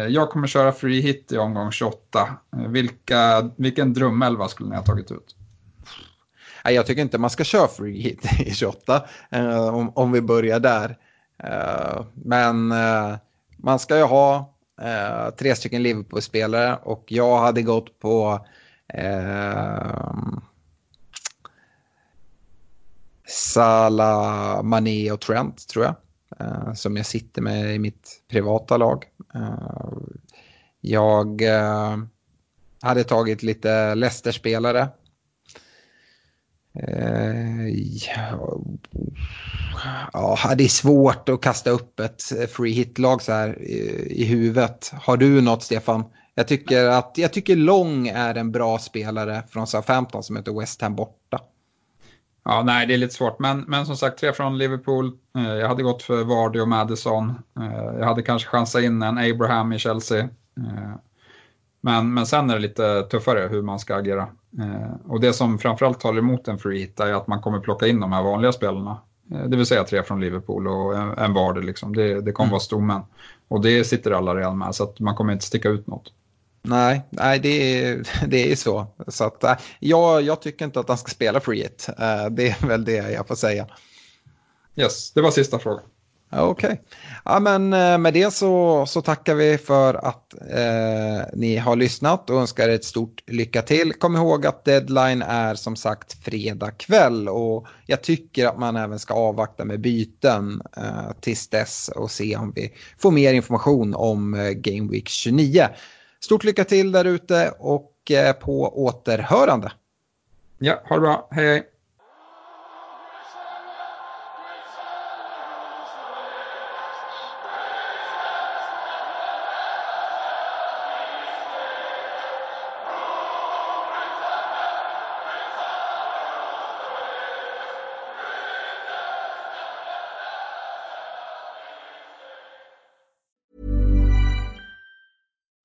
S4: Jag kommer köra free hit i omgång 28. Eh, vilka, vilken drömelva skulle ni ha tagit ut?
S3: Jag tycker inte man ska köra free hit i 28, eh, om, om vi börjar där. Eh, men eh, man ska ju ha eh, tre stycken Liverpool-spelare och jag hade gått på Salah, Mané och Trent tror jag. Uh, som jag sitter med i mitt privata lag. Uh, jag uh, hade tagit lite Leicester-spelare. Eh, ja, det är svårt att kasta upp ett free hit-lag så här eh, i, huvudet. Har du något, Stefan? Jag tycker att jag tycker Long är en bra spelare från Southampton som heter West Ham borta.
S4: Ja, nej, det är lite svårt. Men, men som sagt, tre från Liverpool. Eh, jag hade gått för Vardy och Madison. Jag hade kanske chansat in en Abraham i Chelsea. Men, men sen är det lite tuffare hur man ska agera. Och det som framförallt talar emot en free hit är att man kommer plocka in de här vanliga spelarna. Det vill säga tre från Liverpool och en, en Vardy. Liksom. Det, det kommer mm. vara stommen. Och det sitter alla redan med, så att man kommer inte sticka ut något.
S3: Nej, nej det, är, det är så. så att, äh, jag, jag tycker inte att han ska spela free hit. Det är väl det jag får säga.
S4: Yes, det var sista frågan.
S3: Okej. Okay. Ja, men eh, med det så, så tackar vi för att eh, ni har lyssnat och önskar ett stort lycka till. Kom ihåg att deadline är som sagt fredag kväll och jag tycker att man även ska avvakta med byten eh, tills dess och se om vi får mer information om eh, Game Week 29. Stort lycka till där ute och eh, på återhörande.
S4: Ja, ha det bra. Hej, hej.